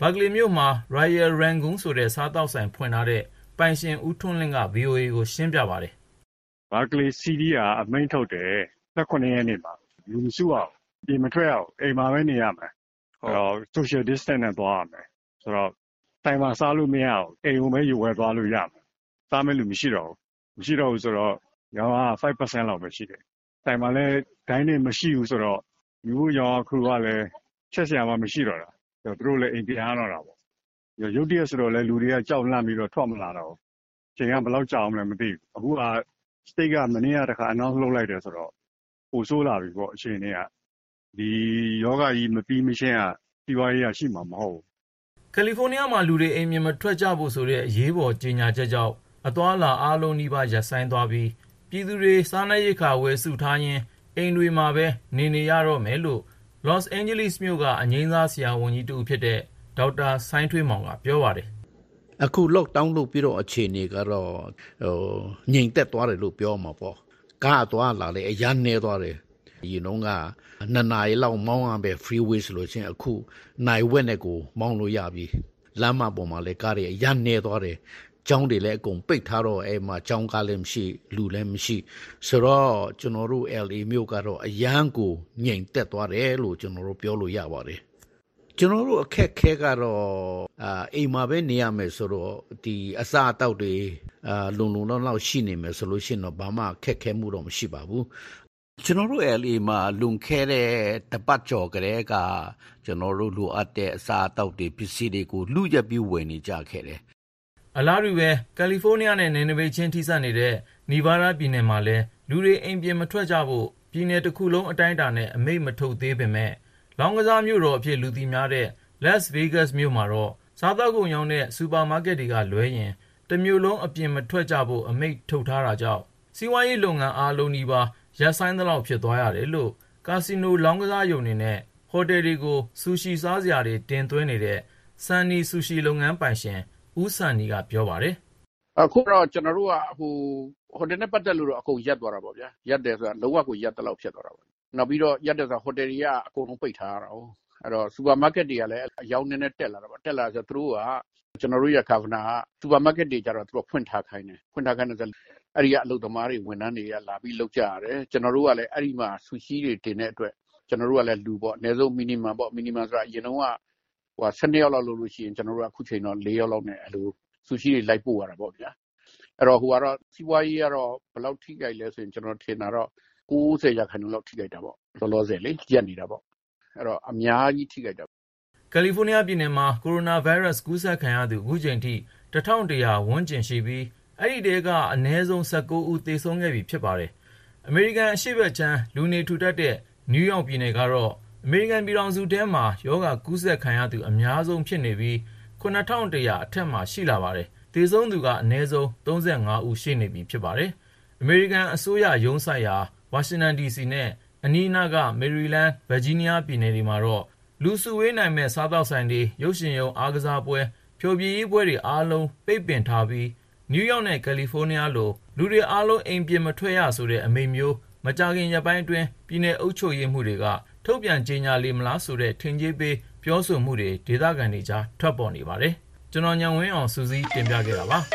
Speaker 8: Berkeley မြို့မှာ Royal Rangoon ဆိုတဲ့ စားသောက်ဆိုင်ဖွင့်ထားတဲ့ ပိုင်ရှင် ဦးထွန်းလင်းက VOA ကို ရှင်းပြပါတယ်။
Speaker 9: Berkeley CD က အမိန့်ထုတ်တယ် ၁၇ ရက်နေ့မှာ လူမစုရဘူး။ပြင်မထွက်ရဘူး။အိမ်မှာပဲ နေရမယ်။ Social Distance နဲ့ သွားရမယ်။ဆိုတော့ ဆိုင်မှာစားလို့မရဘူး။အိမ်ကိုပဲ ဝယ်သွားလို့ရမယ်။စားမယ့်လူမရှိတော့ဘူး။မရှိတော့ဘူးဆိုတော့ ရောင်းအားက 5%လောက်ပဲရှိတယ်။ဆိုင်မှာလည်း Dine-in မရှိဘူးဆိုတော့ လူမှုရောင်အားခရူကလည်း ချက်စရာမှ မရှိတော့တာ။ သူတို့လည်း အိမ်ပြန်ရတော့တာပေါ့။ရုတ်တရက်ဆိုတော့လည်း လူတွေက ကြောက်လန့်ပြီးတော့ ထွက်မလာတော့ဘူး။အချိန်က ဘယ်လောက်ကြာဦးမလဲမသိဘူး။အခုက State က မနေ့က တခါ Announce လုပ်လိုက်တယ်ဆိုတော့ ပိုဆိုးလာပြီပေါ့ အခြေအနေက။ဒီရောဂါကြီး မပြီးမချင်းက စီးပွားရေးက ရှိမှာမဟုတ်ဘူး။”
Speaker 8: ကယ်လီဖိုးနီးယားမှာ လူတွေ အိမ်ပြင်မထွက်ကြဖို့ဆိုတဲ့ အရေးပေါ်ကြေညာချက်ကြောင့် အသွားအလာ အားလုံးနီးပါး ရပ်ဆိုင်းသွားပြီး ပြည်သူတွေ စားနပ်ရိက္ခာ ဝယ်စုထားရင်း အိမ်တွေမှာပဲ နေနေရတော့မယ်လို့ လော့စ်အိန်ဂျလိစ်မြို့ကအငြိမ်းစားဆရာဝန်ကြီးတဦးဖြစ်တဲ့ဒေါက်တာစိုင်းထွေးမောင်ကပြောပါတယ်။
Speaker 10: အခု Lockdown လုပ်ပြီးတော့အခြေအနေကတော့ငြိမ်သက်သွားတယ်လို့ပြောရမှာပေါ့။ကားအသွားအလာလည်းအရမ်းနည်းသွားတယ်။အရင်တုန်းက၂နာရီလောက်မောင်းရမယ့် Freeway ဆိုလို့ရှိရင်အခုနာရီဝက်နဲ့ကိုမောင်းလို့ရပြီ။လမ်းမပေါ်မှာလည်းကားတွေအရမ်းနည်းသွားတယ် ကျောင်းတွေလည်းအကုန်ပိတ်ထားတော့အဲ့မှာကျောင်းကားလည်းမရှိလူလည်းမရှိဆိုတော့ကျွန်တော်တို့ LA မြို့ကတော့အရန်ကိုငြိမ်သက်သွားတယ်လို့ကျွန်တော်တို့ပြောလို့ရပါတယ်ကျွန်တော်တို့အခက်ခဲကတော့အာအိမ်မှာပဲနေရမယ်ဆိုတော့ဒီအစာအသောက်တွေအာလုံလုံလောက်လောက်ရှိနေမယ်ဆိုလို့ရှိရင်တော့ဘာမှခက်ခဲမှုတော့မရှိပါဘူးကျွန်တော်တို့ LA မှာလွန်ခဲ့တဲ့တပတ်ကျော်ကလေးကကျွန်တော်တို့လိုအပ်တဲ့အစာအသောက်တွေပစ္စည်းတွေကိုလူရက်ပြီးဝယ်နေကြခဲ့တယ်
Speaker 8: အလားတူပဲ ကယ်လီဖိုးနီးယားနဲ့ နယ်နိမိတ်ချင်း ထိစပ်နေတဲ့နီဗားဒါးပြည်နယ်မှာလည်း လူတွေ အိမ်ပြင်မထွက်ကြဖို့ ပြည်နယ်တခုလုံး အတိုင်းအတာနဲ့ အမိန့်မထုတ်သေးပေမယ့် လောင်းကစားမြို့တော်အဖြစ် လူသိများတဲ့ Las Vegas မြို့မှာတော့ စားသောက်ကုန်ရောင်းတဲ့ စူပါမားကက်တွေကလွဲရင် တမြို့လုံး အပြင်မထွက်ကြဖို့ အမိန့်ထုတ်ထားတာကြောင့် စီးပွားရေးလုပ်ငန်း အားလုံးနီးပါး ရပ်ဆိုင်းသလောက် ဖြစ်သွားရတယ်လို့ ကာစီနို လောင်းကစားရုံတွေနဲ့ ဟိုတယ်တွေကို ဆူရှီစားစရာတွေ တင်သွင်းနေတဲ့ Sunny Sushi လုပ်ငန်းပိုင်ရှင် ဦးစံနီက ပြောပါတယ်။“
Speaker 11: အခုတော့ ကျနော်တို့က ဟိုတယ်နဲ့ပတ်သက်လို့တော့ အကုန်ရပ်သွားတာပေါ့ဗျာ။ရပ်တယ်ဆိုတာ လုံးဝကို ရပ်သလောက် ဖြစ်သွားတာပေါ့။နောက်ပြီးတော့ ရပ်တယ်ဆိုတာ ဟိုတယ်တွေက အကုန်လုံး ပိတ်ထားရတာကို။အဲဒီတော့ စူပါမားကက်တွေကလည်း အရောင်းနည်းနည်း တက်လာတာပေါ့။တက်လာတယ်ဆိုတော့သူတို့က ကျနော်တို့ရဲ့ Governor က စူပါမားကက်တွေကျတော့ သူတို့ဖွင့်ထားခိုင်းတယ်။ဖွင့်ထားခိုင်းတယ်ဆိုတော့အဲဒီက အလုပ်သမားတွေ ဝန်ထမ်းတွေက လာပြီးလုပ်ကြရတယ်။ကျနော်တို့ကလည်း အဲဒီမှာ ဆူရှီတွေတင်တဲ့အတွက် ကျနော်တို့ကလည်း လူပေါ့ အနည်းဆုံး Minimum ပေါ့။ Minimum ဆိုတာ အရင်တုန်းက ၁၂ ယောက်လောက်လုပ်လို့ရှိရင် ကျနော်တို့က အခုချိန်တော့ ၄ ယောက်လောက်နဲ့အဲလိုဆူရှီတွေ လိုက်ပို့ရတာပေါ့ဗျာ အဲ့တော့ဟိုကတော့ စီးပွားရေးကတော့ ဘယ်လောက်ထိခိုက်လဲဆိုရင် ကျွန်တော်ထင်တာတော့90ရာခိုင်နှုန်းလောက် ထိခိုက်တာပေါ့ လောလောဆယ်လေရက်နေတာပေါ့ အဲ့တော့ အများကြီး ထိခိုက်တာ
Speaker 8: ကယ်လီဖိုးနီးယားပြည်နယ်မှာ ကိုရိုနာဗိုင်းရပ်စ် ကူးစက်ခံရသူအခုချိန်ထိ1100ဝန်းကျင်ရှိပြီး အဲဒီထဲက အနည်းဆုံး19ဦး သေဆုံးခဲ့ပြီ ဖြစ်ပါတယ်။အမေရိကန် အရှေ့ဘက်ခြမ်း လူနေထူထပ်တဲ့ နယူးယောက်ပြည်နယ်ကတော့ အမေရိကန်ပြည်ထောင်စုထဲမှာ ရောဂါကူးစက်ခံရသူ အများဆုံးဖြစ်နေပြီး7100အထက်မှာ ရှိလာပါတယ်။သေဆုံးသူက အနည်းဆုံး35ဦး ရှိနေပြီ ဖြစ်ပါတယ်။အမေရိကန်အစိုးရရုံးစိုက်ရာ ဝါရှင်တန်ဒီစီနဲ့ အနီးနားက မေရီလန်း၊ဗာဂျီးနီးယား ပြည်နယ်တွေမှာတော့ လူစုဝေးနိုင်မယ့် စားသောက်ဆိုင်တွေ၊ရုပ်ရှင်ရုံ အားကစားပွဲ၊ဖျော်ဖြေရေးပွဲတွေ အားလုံး ပိတ်ပင်ထားပြီး နယူးယောက်နဲ့ ကယ်လီဖိုးနီးယားလို လူတွေအားလုံး အိမ်ပြင်မထွက်ရဆိုတဲ့ အမိန့်မျိုး မကြာခင်ရက်ပိုင်းအတွင်း ပြည်နယ်အုပ်ချုပ်ရေးမှူးတွေက ထုတ်ပြန်ကြေညာလေမလားဆိုတဲ့ ထင်ကြေးပေး ပြောဆိုမှုတွေ ဒေသခံတွေကြား ထွက်ပေါ်နေပါတယ်။ကျွန်တော် ဉာဏ်ဝင်းအောင် စုစည်းတင်ပြခဲ့တာပါ။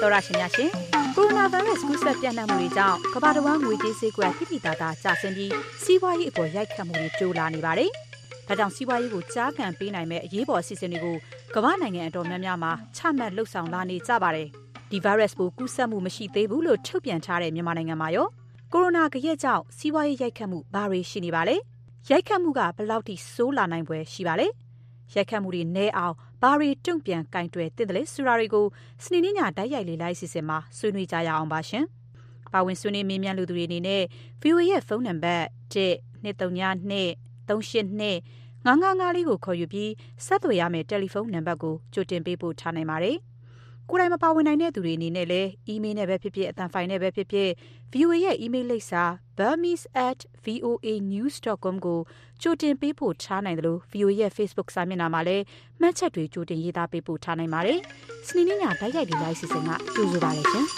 Speaker 1: သောရရှင်များရှင်ကိုရိုနာဗိုင်းရပ်စ် ကူးစက်ပြန့်နှံ့မှုတွေကြောင့် ကမ္ဘာတစ်ဝန်း ငွေကြေးဈေးကွက်ဖိဖိသားသားကျဆင်းပြီး စီးပွားရေးအပေါ် ရိုက်ခတ်မှုတွေ တိုးလာနေပါတယ်။ဒါကြောင့် စီးပွားရေးကိုကြားခံပေးနိုင်မဲ့အရေးပေါ် အစီအစဉ်တွေကို ကမ္ဘာနိုင်ငံအတော်များများမှာ ချမှတ်လှုပ်ဆောင်လာနေကြပါတယ်။ဒီ virus ပိုကူးစက်မှု မရှိသေးဘူးလို့ ထုတ်ပြန်ထားတဲ့ မြန်မာနိုင်ငံမှာရော ကိုရိုနာကြက်ကြောင့်စီးပွားရေးရိုက်ခတ်မှုဘာတွေရှိနေပါလဲ။ရိုက်ခတ်မှုကဘယ်လောက်ထိဆိုးလာနိုင်ပွဲရှိပါလဲ။ရိုက်ခတ်မှုတွေနည်းအောင်ဘာတွေတုံ့ပြန်ကင်တွယ်သင့်တယ်လဲဆိုတာတွေကိုစနေနေ့ညတိုက်ရိုက်လေလိုက်စီစဉ်မှာဆွေးနွေးကြရအောင်ပါရှင်။ပါဝင်ဆွေးနွေးမေးမြန်းလူသူတွေအနေနဲ့ VOA ရဲ့ဖုန်းနံပါတ်12392 382 999လေးကိုခေါ်ယူပြီးဆက်သွယ်ရမယ့်တယ်လီဖုန်းနံပါတ်ကိုကြိုတင်ပေးပို့ထားနိုင်ပါတယ်။ ကိုယ်တိုင်မပါဝင်နိုင်တဲ့သူတွေအနေနဲ့လည်းအီးမေးလ်နဲ့ပဲဖြစ်ဖြစ်အသံဖိုင်နဲ့ပဲဖြစ်ဖြစ် VOA ရဲ့အီးမေးလ်လိပ်စာ burmese@voanews.com ကိုကြိုတင်ပေးပို့ထားနိုင်တယ်လို့ VOA ရဲ့ Facebook စာမျက်နှာမှာလည်းမှတ်ချက်တွေကြိုတင်ရေးသားပေးပို့ထားနိုင်ပါတယ်။စနေနေ့ညတိုက်ရိုက်ဒီလိုက်စီစဉ်ကကြိုဆိုပါလိမ့်ရှင်။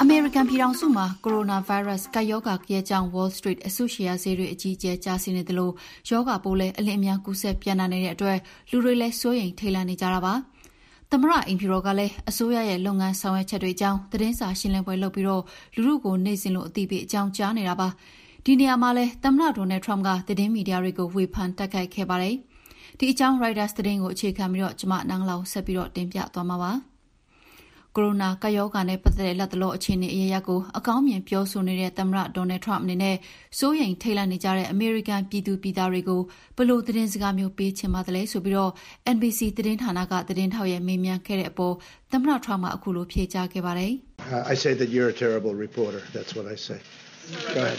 Speaker 12: အမေရိကန်ပြည်ထောင်စုမှာကိုရိုနာဗိုင်းရပ်စ်ကပ်ရောဂါရဲ့ကြောင့် Wall Street အစုရှယ်ယာဈေးတွေအကြီးအကျယ်ကျဆင်းနေသလိုရောဂါပိုးလည်းအလင်းအမြန်ကူးစက်ပြန့်နှံ့နေတဲ့အတွက်လူတွေလည်းစိုးရိမ်ထိတ်လန့်နေကြတာပါ။ သမ္မတအိမ်ဖြူတော်ကလည်းအစိုးရရဲ့လုပ်ငန်းဆောင်ရွက်ချက်တွေအကြောင်းသတင်းစာရှင်းလင်းပွဲလုပ်ပြီးလူထုကိုနေ့စဉ်လိုအသိပေးအကြောင်းကြားနေတာပါ။ဒီနေရာမှာလည်းသမ္မတ Donald Trump ကသတင်းမီဒီယာတွေကိုဝေဖန်တိုက်ခိုက်ခဲ့ပါတယ်။ဒီအကြောင်း Reuters သတင်းကိုအခြေခံပြီးကျမနန်းလောင်ဝ်ဆက်ပြီးတင်ပြသွားမှာပါ။ ကိုရိုနာကပ်ရောဂါနဲ့ပတ်သက်တဲ့လတ်တလောအခြေအနေအရပ်ရပ်ကိုအကောင်းမြင်ပြောဆိုနေတဲ့သမ္မတ Donald Trump အနေနဲ့စိုးရိမ်ထိတ်လန့်နေကြတဲ့အမေရိကန်ပြည်သူပြည်သားတွေကိုဘယ်လိုသတင်းစကားမျိုးပေးချင်ပါသလဲဆိုပြီး NBC သတင်းဌာနကသတင်းထောက်ရဲ့မေးမြန်းခဲ့တဲ့အပေါ်သမ္မတ Trump ကအခုလိုဖြေကြားခဲ့ပါတယ်။
Speaker 13: I say that you're a terrible reporter. That's what I say. Go ahead.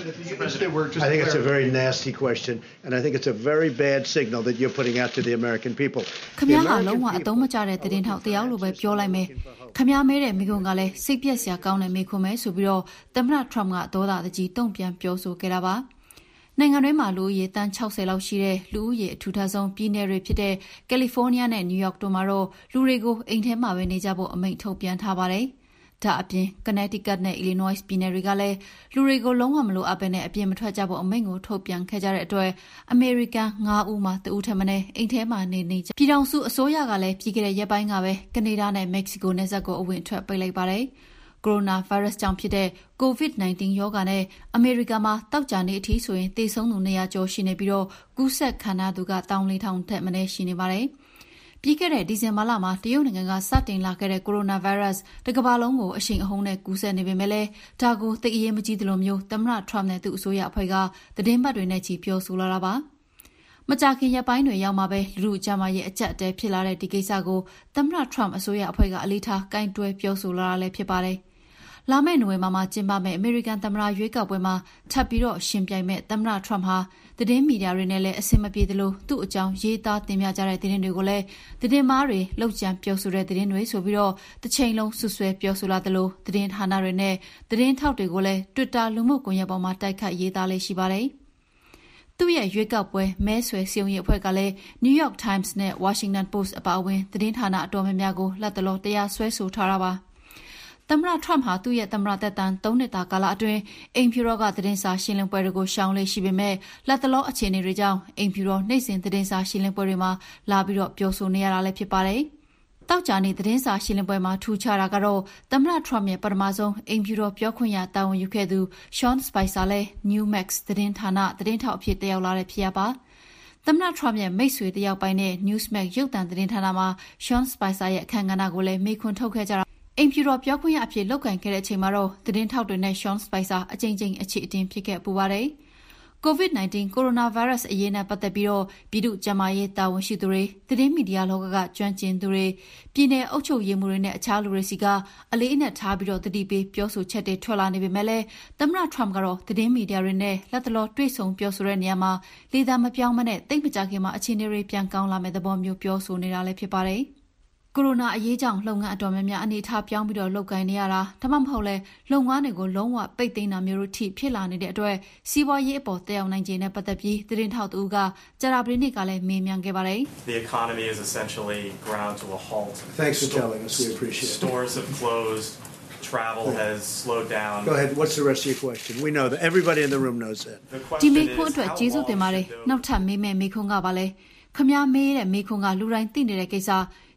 Speaker 13: I think it's a very nasty question, and I think it's a very bad signal that you're putting out to the American people.
Speaker 12: ခမရဟာလုံးဝအသုံးမကျတဲ့သတင်းထောက်တယောက်လိုပဲပြောလိုက်မယ်။ခမရမဲတဲ့မိကွန်ကလည်းစိတ်ပြက်စရာကောင်းတဲ့မိခွန်းပဲဆိုပြီးတော့သမ္မတ Trump ကဒေါသတကြီးတုံ့ပြန်ပြောဆိုခဲ့တာပါ။နိုင်ငံတွင်းမှာလူဦးရေတန်း60လောက်ရှိတဲ့လူဦးရေအထူထပ်ဆုံးပြည်နယ်တွေဖြစ်တဲ့ကယ်လီဖိုးနီးယားနဲ့နယူးယောက်တို့မှာတော့လူတွေကိုအိမ်ထဲမှာပဲနေကြဖို့အမိန့်ထုတ်ပြန်ထားပါတယ်။ ဒါအပြင် Connecticut နဲ့ Illinois ပြည်နယ်တွေကလည်း လူတွေကို လုံးဝမလိုအပ်ဘဲနဲ့အပြင်မထွက်ကြဖို့ အမိန့်ကို ထုတ်ပြန်ခဲ့ကြတဲ့အတွက် အမေရိကန်9ဦးမှာ တဦးထက်မနည်း အိမ်ထဲမှာနေနေကြပြည်ထောင်စုအစိုးရကလည်း ပြီးခဲ့တဲ့ရက်ပိုင်းကပဲ ကနေဒါနဲ့ မက္ကဆီကိုနယ်စပ်ကို အဝင်ထွက် ပိတ်လိုက်ပါတယ်။ကိုရိုနာဗိုင်းရပ်စ်ကြောင့်ဖြစ်တဲ့ COVID-19 ရောဂါနဲ့ အမေရိကန်မှာတောက်ကြနေအထိဆိုရင် သေဆုံးသူ200ကျော်ရှိနေပြီးတော့ကူးစက်ခံရသူက1400ထက်မနည်းရှိနေပါတယ်။ ပြီးခဲ့တဲ့ဒီဇင်ဘာလမှာတရုတ်နိုင်ငံကစတင်လာခဲ့တဲ့ကိုရိုနာဗိုင်းရပ်စ်တကမ္ဘာလုံးကိုအရှိန်အဟုန်နဲ့ကူးစက်နေပေမဲ့လည်းဒါကိုသိပ်အရေးမကြီးသလိုမျိုးသမ္မတ Trump နဲ့သူ့အစိုးရအဖွဲ့ကသတင်းပတ်တွေနဲ့ချီပြောဆိုလာတာပါ။မကြာခင်ရက်ပိုင်းတွေရောက်မှပဲလူထုကြားမှာရဲ့အကြက်အတဲဖြစ်လာတဲ့ဒီကိစ္စကိုသမ္မတ Trump အစိုးရအဖွဲ့ကအလေးထားကင်တွယ်ပြောဆိုလာတာလည်းဖြစ်ပါတယ်။ လာမယ့်နိုဝင်ဘာမှာကျင်းပမယ့်အမေရိကန်သမ္မတရွေးကောက်ပွဲမှာထပ်ပြီးယှဉ်ပြိုင်မယ့်သမ္မတ Trump ဟာသတင်းမီဒီယာတွေနဲ့လည်းအဆင်မပြေသလိုသူ့အကြောင်းရေးသားတင်ပြကြတဲ့သတင်းတွေကိုလည်းသတင်းမှားတွေ၊လုပ်ကြံပြောဆိုတဲ့သတင်းတွေဆိုပြီးတချိန်လုံးစွပ်စွဲပြောဆိုလာသလိုသတင်းဌာနတွေနဲ့သတင်းထောက်တွေကိုလည်းတွစ်တာလူမှုကွန်ရက်ပေါ်မှာတိုက်ခိုက်ရေးသားလေ့ရှိပါတယ်။သူ့ရဲ့ရွေးကောက်ပွဲမဲဆွယ်စည်းရုံးရေးအဖွဲ့ကလည်း New York Times နဲ့ Washington Post အပါအဝင်သတင်းဌာနအတော်များများကိုလတ်တလောတရားစွဲဆိုထားတာပါ သမ္မတ Trump ဟာသူ့ရဲ့သမ္မတသက်တမ်း၃နှစ်တာကာလအတွင်းအိမ်ဖြူတော်ကသတင်းစာရှင်းလင်းပွဲတွေကိုရှောင်လေ့ရှိပေမဲ့လတ်တလောအခြေအနေတွေကြောင့်အိမ်ဖြူတော်နေ့စဉ်သတင်းစာရှင်းလင်းပွဲတွေမှာလာပြီးပြောဆိုနေရတာလည်းဖြစ်ပါတယ်။သောကြာနေ့သတင်းစာရှင်းလင်းပွဲမှာထူးခြားတာကတော့သမ္မတ Trump ရဲ့ပထမဆုံးအိမ်ဖြူတော်ပြောခွင့်ရတာဝန်ယူခဲ့သူ Sean Spicer လည်း Newsmax သတင်းဌာနသတင်းထောက်အဖြစ်တက်ရောက်လာတဲ့ဖြစ်ရပ်ပါ။သမ္မတ Trump ရဲ့မိတ်ဆွေတယောက်ပိုင်းနဲ့ Newsmax ရုပ်သံသတင်းဌာနမှာ Sean Spicer ရဲ့အခန်းကဏ္ဍကိုလည်းမေးခွန်းထုတ်ခဲ့ကြတာ အိမ်ဖြူတော်ပြောခွင့်ရအဖြစ်လုပ်ကိုင်ခဲ့တဲ့အချိန်မှာတော့သတင်းထောက်တွေနဲ့ Sean Spicer အကြိမ်ကြိမ်အခြေအတင်ဖြစ်ခဲ့ပူပါတယ်။ COVID-19 ကိုရိုနာဗိုင်းရပ်စ်အရေးနဲ့ပတ်သက်ပြီးပြည်သူ့ကျန်းမာရေးတာဝန်ရှိသူတွေ၊သတင်းမီဒီယာလောကကကျွမ်းကျင်သူတွေ၊ပြည်နယ်အုပ်ချုပ်ရေးမှူးတွေနဲ့အခြားလူတွေဆီက အလေးအနက်ထားပြီး သတိပေးပြောဆိုချက်တွေထွက်လာနေပေမဲ့လည်း သမ္မတ Trump ကတော့ သတင်းမီဒီယာတွေနဲ့ လတ်တလော တွေ့ဆုံပြောဆိုတဲ့နေရာမှာ လေသံမပြောင်းဘဲ သိပ်မကြာခင်မှာ အခြေအနေတွေပြန်ကောင်းလာမယ့်သဘောမျိုး ပြောဆိုနေတာလည်းဖြစ်ပါတယ်။ ကိုရိုနာအရေးကြောင့်လုပ်ငန်းအတော်များများအနေအထားပြောင်းပြီးလုပ်ကိုင်နေရတာဒါမှမဟုတ်လည်းလုပ်ငန်းတွေကိုလုံးဝပိတ်သိမ်းတာမျိုးတို့ထိဖြစ်လာနေတဲ့အတွက်စီးပွားရေးအပေါ်သက်ရောက်နိုင်ခြေနဲ့ပတ်သက်ပြီးသတင်းထောက်တဦးကကြာသပတေးနေ့ကလည်းမေးမြန်းခဲ့ပါတယ်။
Speaker 14: The economy is essentially ground to a halt.
Speaker 13: Thanks for telling us. We appreciate it.
Speaker 14: Stores have closed. Travel has slowed down.
Speaker 13: Go ahead. What's the rest of your question? We know that. Everybody in the room knows that.
Speaker 12: ဒီမေခွန်းအတွက်ကျေးဇူးတင်ပါတယ်။နောက်ထပ်မေးမယ့်မေခွန်းကပါလဲ။ခမည်းမေးတဲ့မေခွန်းကလူတိုင်းသိနေတဲ့ကိစ္စ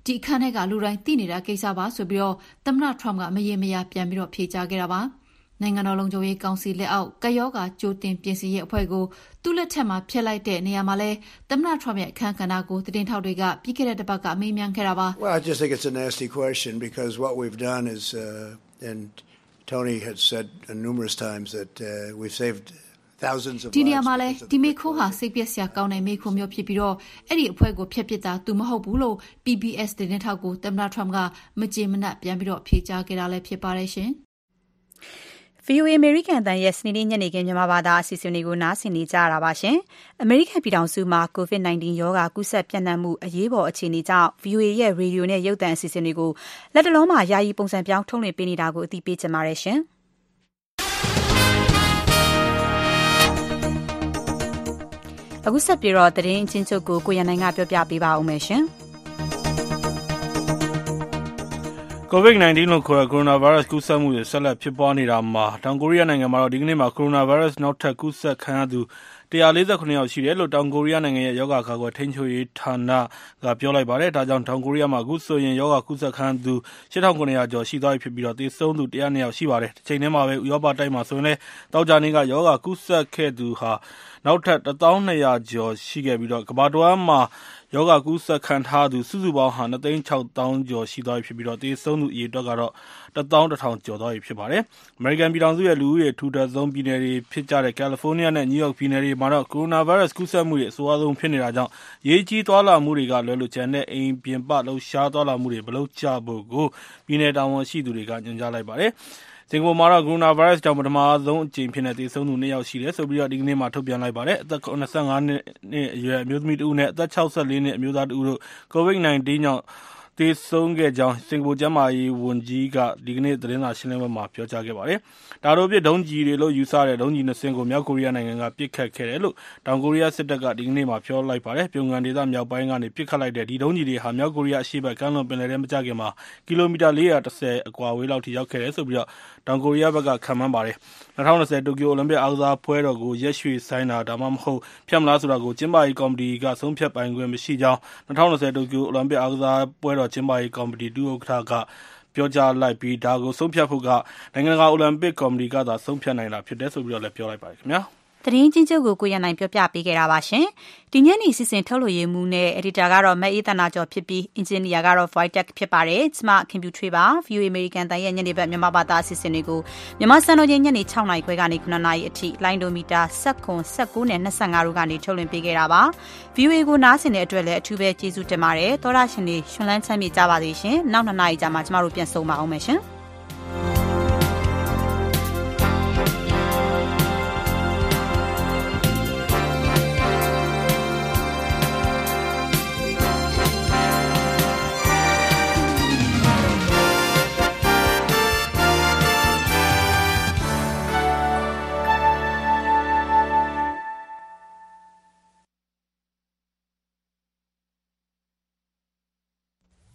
Speaker 12: ဒီအခန်းထဲကလူတိုင်းသိနေတာကိစ္စပါဆိုပြီးသမ္မတ Trump ကမရေမရာပြန်ပြီးဖြေကြားခဲ့တာပါ။နိုင်ငံတော်လုံခြုံရေးကောင်စီလက်အောက်ကပ်ရောဂါကြိုတင်ပြင်ဆင်ရေးအဖွဲ့ကိုသူ့လက်ထက်မှာဖျက်လိုက်တဲ့နေရာမှာလည်းသမ္မတ Trump ရဲ့အခန်းကဏ္ဍကိုသတင်းထောက်တွေကပြီးခဲ့တဲ့တပတ်ကမေးမြန်းခဲ့တာပါ။
Speaker 13: Well, I just think it's a nasty question because what we've done is uh, and Tony had said numerous times that uh, we've saved
Speaker 12: ဒီနေရာမှာလည်းဒီမေခိုးဟာစိတ်ပျက်စရာကောင်းတဲ့မေခိုးမျိုးဖြစ်ပြီးတော့အဲ့ဒီအဖွဲ့ကိုဖျက်ပစ်တာသူမဟုတ်ဘူးလို့ PBS သတင်းထောက်ကိုသမ္မတ Trump ကမကြေမနပ်ပြန်ပြီးတော့ဖြေကြားခဲ့တာလည်းဖြစ်ပါတယ်ရှင်။
Speaker 1: VOA အမေရိကန်အသံရဲ့စနေနေ့ညနေခင်းမြန်မာဘာသာအစီအစဉ်တွေကိုနားဆင်နေကြရတာပါရှင်။အမေရိကန်ပြည်ထောင်စုမှာ COVID-19 ရောဂါကူးစက်ပြန့်နှံ့မှုအရေးပေါ်အခြေအနေကြောင့် VOA ရဲ့ရေဒီယိုနဲ့ရုပ်သံအစီအစဉ်တွေကိုလက်တလုံးမှာယာယီပုံစံပြောင်းထုတ်လွှင့်ပေးနေတာကိုအသိပေးချင်ပါတယ်ရှင်။ အခုဆက်ပြီးတော့သတင်းချင်းချုပ်ကိုကိုရန်နိုင်ကပြောပြပေးပါဦးမယ်ရှင်။
Speaker 2: COVID-19 လို့ခေါ်တဲ့ကိုရိုနာဗိုင်းရပ်စ်ကူးစက်မှုတွေဆက်လက်ဖြစ်ပွားနေတာမှာတောင်ကိုရီးယားနိုင်ငံမှာတော့ဒီကနေ့မှာကိုရိုနာဗိုင်းရပ်စ်နောက်ထပ်ကူးစက်ခံရသူ 149ယောက်ရှိတယ်လို့ တောင်ကိုရီးယားနိုင်ငံရဲ့ ရောဂါကာကွယ်ထိန်းချုပ်ရေးဌာနက ပြောလိုက်ပါတယ်။ဒါကြောင့် တောင်ကိုရီးယားမှာ အခုဆိုရင် ရောဂါကူးစက်ခံရသူ8900ကျော်ရှိသွားပြီဖြစ်ပြီး သေဆုံးသူ102ယောက် ရှိပါတယ်။တချိန်တည်းမှာပဲ ဥရောပတိုက်မှာဆိုရင်လည်း သောကြာနေ့က ရောဂါကူးစက်ခဲ့သူဟာနောက်ထပ်12000ကျော်ရှိခဲ့ပြီး ကမ္ဘာတဝန်းမှာ ရောဂါကူးစက်ခံထားရသူ စုစုပေါင်းဟာ ၂ သိန်း ၆ သောင်းကျော်ရှိသွားပြီဖြစ်ပြီး သေဆုံးသူအရေအတွက်ကတော့ ၁ သောင်း ၁ ထောင်ကျော်သွားပြီ ဖြစ်ပါတယ်။အမေရိကန်ပြည်ထောင်စုရဲ့ လူဦးရေအထူထပ်ဆုံးပြည်နယ်တွေဖြစ်ကြတဲ့ ကယ်လီဖိုးနီးယားနဲ့ နယူးယောက်ပြည်နယ်တွေမှာတော့ ကိုရိုနာဗိုင်းရပ်စ် ကူးစက်မှုတွေ အဆိုးရွားဆုံးဖြစ်နေတာကြောင့် အရေးကြီး သွားလာမှုတွေကလွဲလို့ ကျန်တဲ့ အိမ်ပြင်ပ လှုပ်ရှားသွားလာမှုတွေ မလုပ်ကြဖို့ပြည်နယ်တာဝန်ရှိသူတွေက ညွှန်ကြားလိုက်ပါတယ်။ စင်ကာပူမှာတော့ ကိုရိုနာဗိုင်းရပ်စ်ကြောင့် ပထမဆုံးအကြိမ်အဖြစ် သေဆုံးသူ ၂ ယောက်ရှိတယ်လို့ ဒီကနေ့ထုတ်ပြန်လိုက်ပါတယ်။အသက် ၇၅ နှစ်အရွယ် အမျိုးသမီးတဦးနဲ့ အသက် ၆၄ နှစ် အမျိုးသားတဦးတို့ COVID-19 ကြောင့် သေဆုံးခဲ့ကြောင်း စင်ကာပူကျန်းမာရေးဝန်ကြီးက ဒီကနေ့ သတင်းစာရှင်းလင်းပွဲမှာ ပြောကြားခဲ့ပါတယ်။တာတိုပစ်ဒုံးကျည်တွေလို့ ယူဆတဲ့ ဒုံးကျည် ၂ စင်းကို မြောက်ကိုရီးယားနိုင်ငံက ပစ်ခတ်ခဲ့တယ်လို့ တောင်ကိုရီးယားစစ်တပ်က ဒီကနေ့ပြောလိုက်ပါတယ်။ပြုံယမ်းဒေသမြောက်ပိုင်းကနေ ပစ်ခတ်လိုက်တဲ့ ဒီဒုံးကျည်တွေဟာ မြောက်ကိုရီးယား အရှေ့ဘက်ကမ်းလွန်ပင်လယ်ထဲ မကျခင်မှာ ကီလိုမီတာ ၄၁၀ အကွာအဝေးလောက်ထိ ရောက်ခဲ့တယ်လို့ တောင်ကိုရီးယားဘက်က ခန့်မှန်းပါတယ်။၂၀၂၀ တိုကျိုအိုလံပစ် အားကစားပွဲတော်ကို ရက်ရွှေ့ဆိုင်းတာ ဒါမှမဟုတ် ဖျက်မလားဆိုတာကို ကျင်းပရေးကော်မတီက ဆုံးဖြတ်ပိုင်ခွင့်မရှိကြောင်း ၂၀၂၀ တိုကျိုအိုလံပစ် အားကစားပွဲတော်ကျင်းပရေးကော်မတီ ဒုဥက္ကဋ္ဌက ပြောကြားလိုက်ပြီး ဒါကို ဆုံးဖြတ်ဖို့က နိုင်ငံတကာ အိုလံပစ်ကော်မတီကသာ ဆုံးဖြတ်နိုင်တာ ဖြစ်တယ်လို့လည်းပြောလိုက်ပါတယ်ခင်ဗျာ။
Speaker 1: သတင်းချင်းချုပ်ကိုကိုရန်နိုင်ပြောပြပေးခဲ့တာပါရှင်။ဒီညနေစီစဉ်ထုတ်လို့ရမှုနဲ့ editor ကတော့မအေးတနာကျော်ဖြစ်ပြီး engineer ကတော့ Voitech ဖြစ်ပါတယ်။ကျမခင်ဗျူထွေးပါ VOA American တန်ရဲ့ညနေဘက်မြန်မာဘာသာအစီအစဉ်တွေကိုမြန်မာစံတော်ချိန်ညနေ6နာရီခွဲကနေ9နာရီအထိလိုင်းဒိုမီတာ7 19နဲ့25တို့ကနေထုတ်လွှင့်ပေးခဲ့တာပါ။ VOA ကိုနားဆင်တဲ့အတွက်လည်းအထူးပဲကျေးဇူးတင်ပါတယ်။သောရရှင်တွေရှင်လန်းချမ်းမြေ့ကြပါစေရှင်။နောက်2နာရီကြာမှကျမတို့ပြန်ဆုံပါအောင်မယ်ရှင်။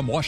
Speaker 15: From Washington.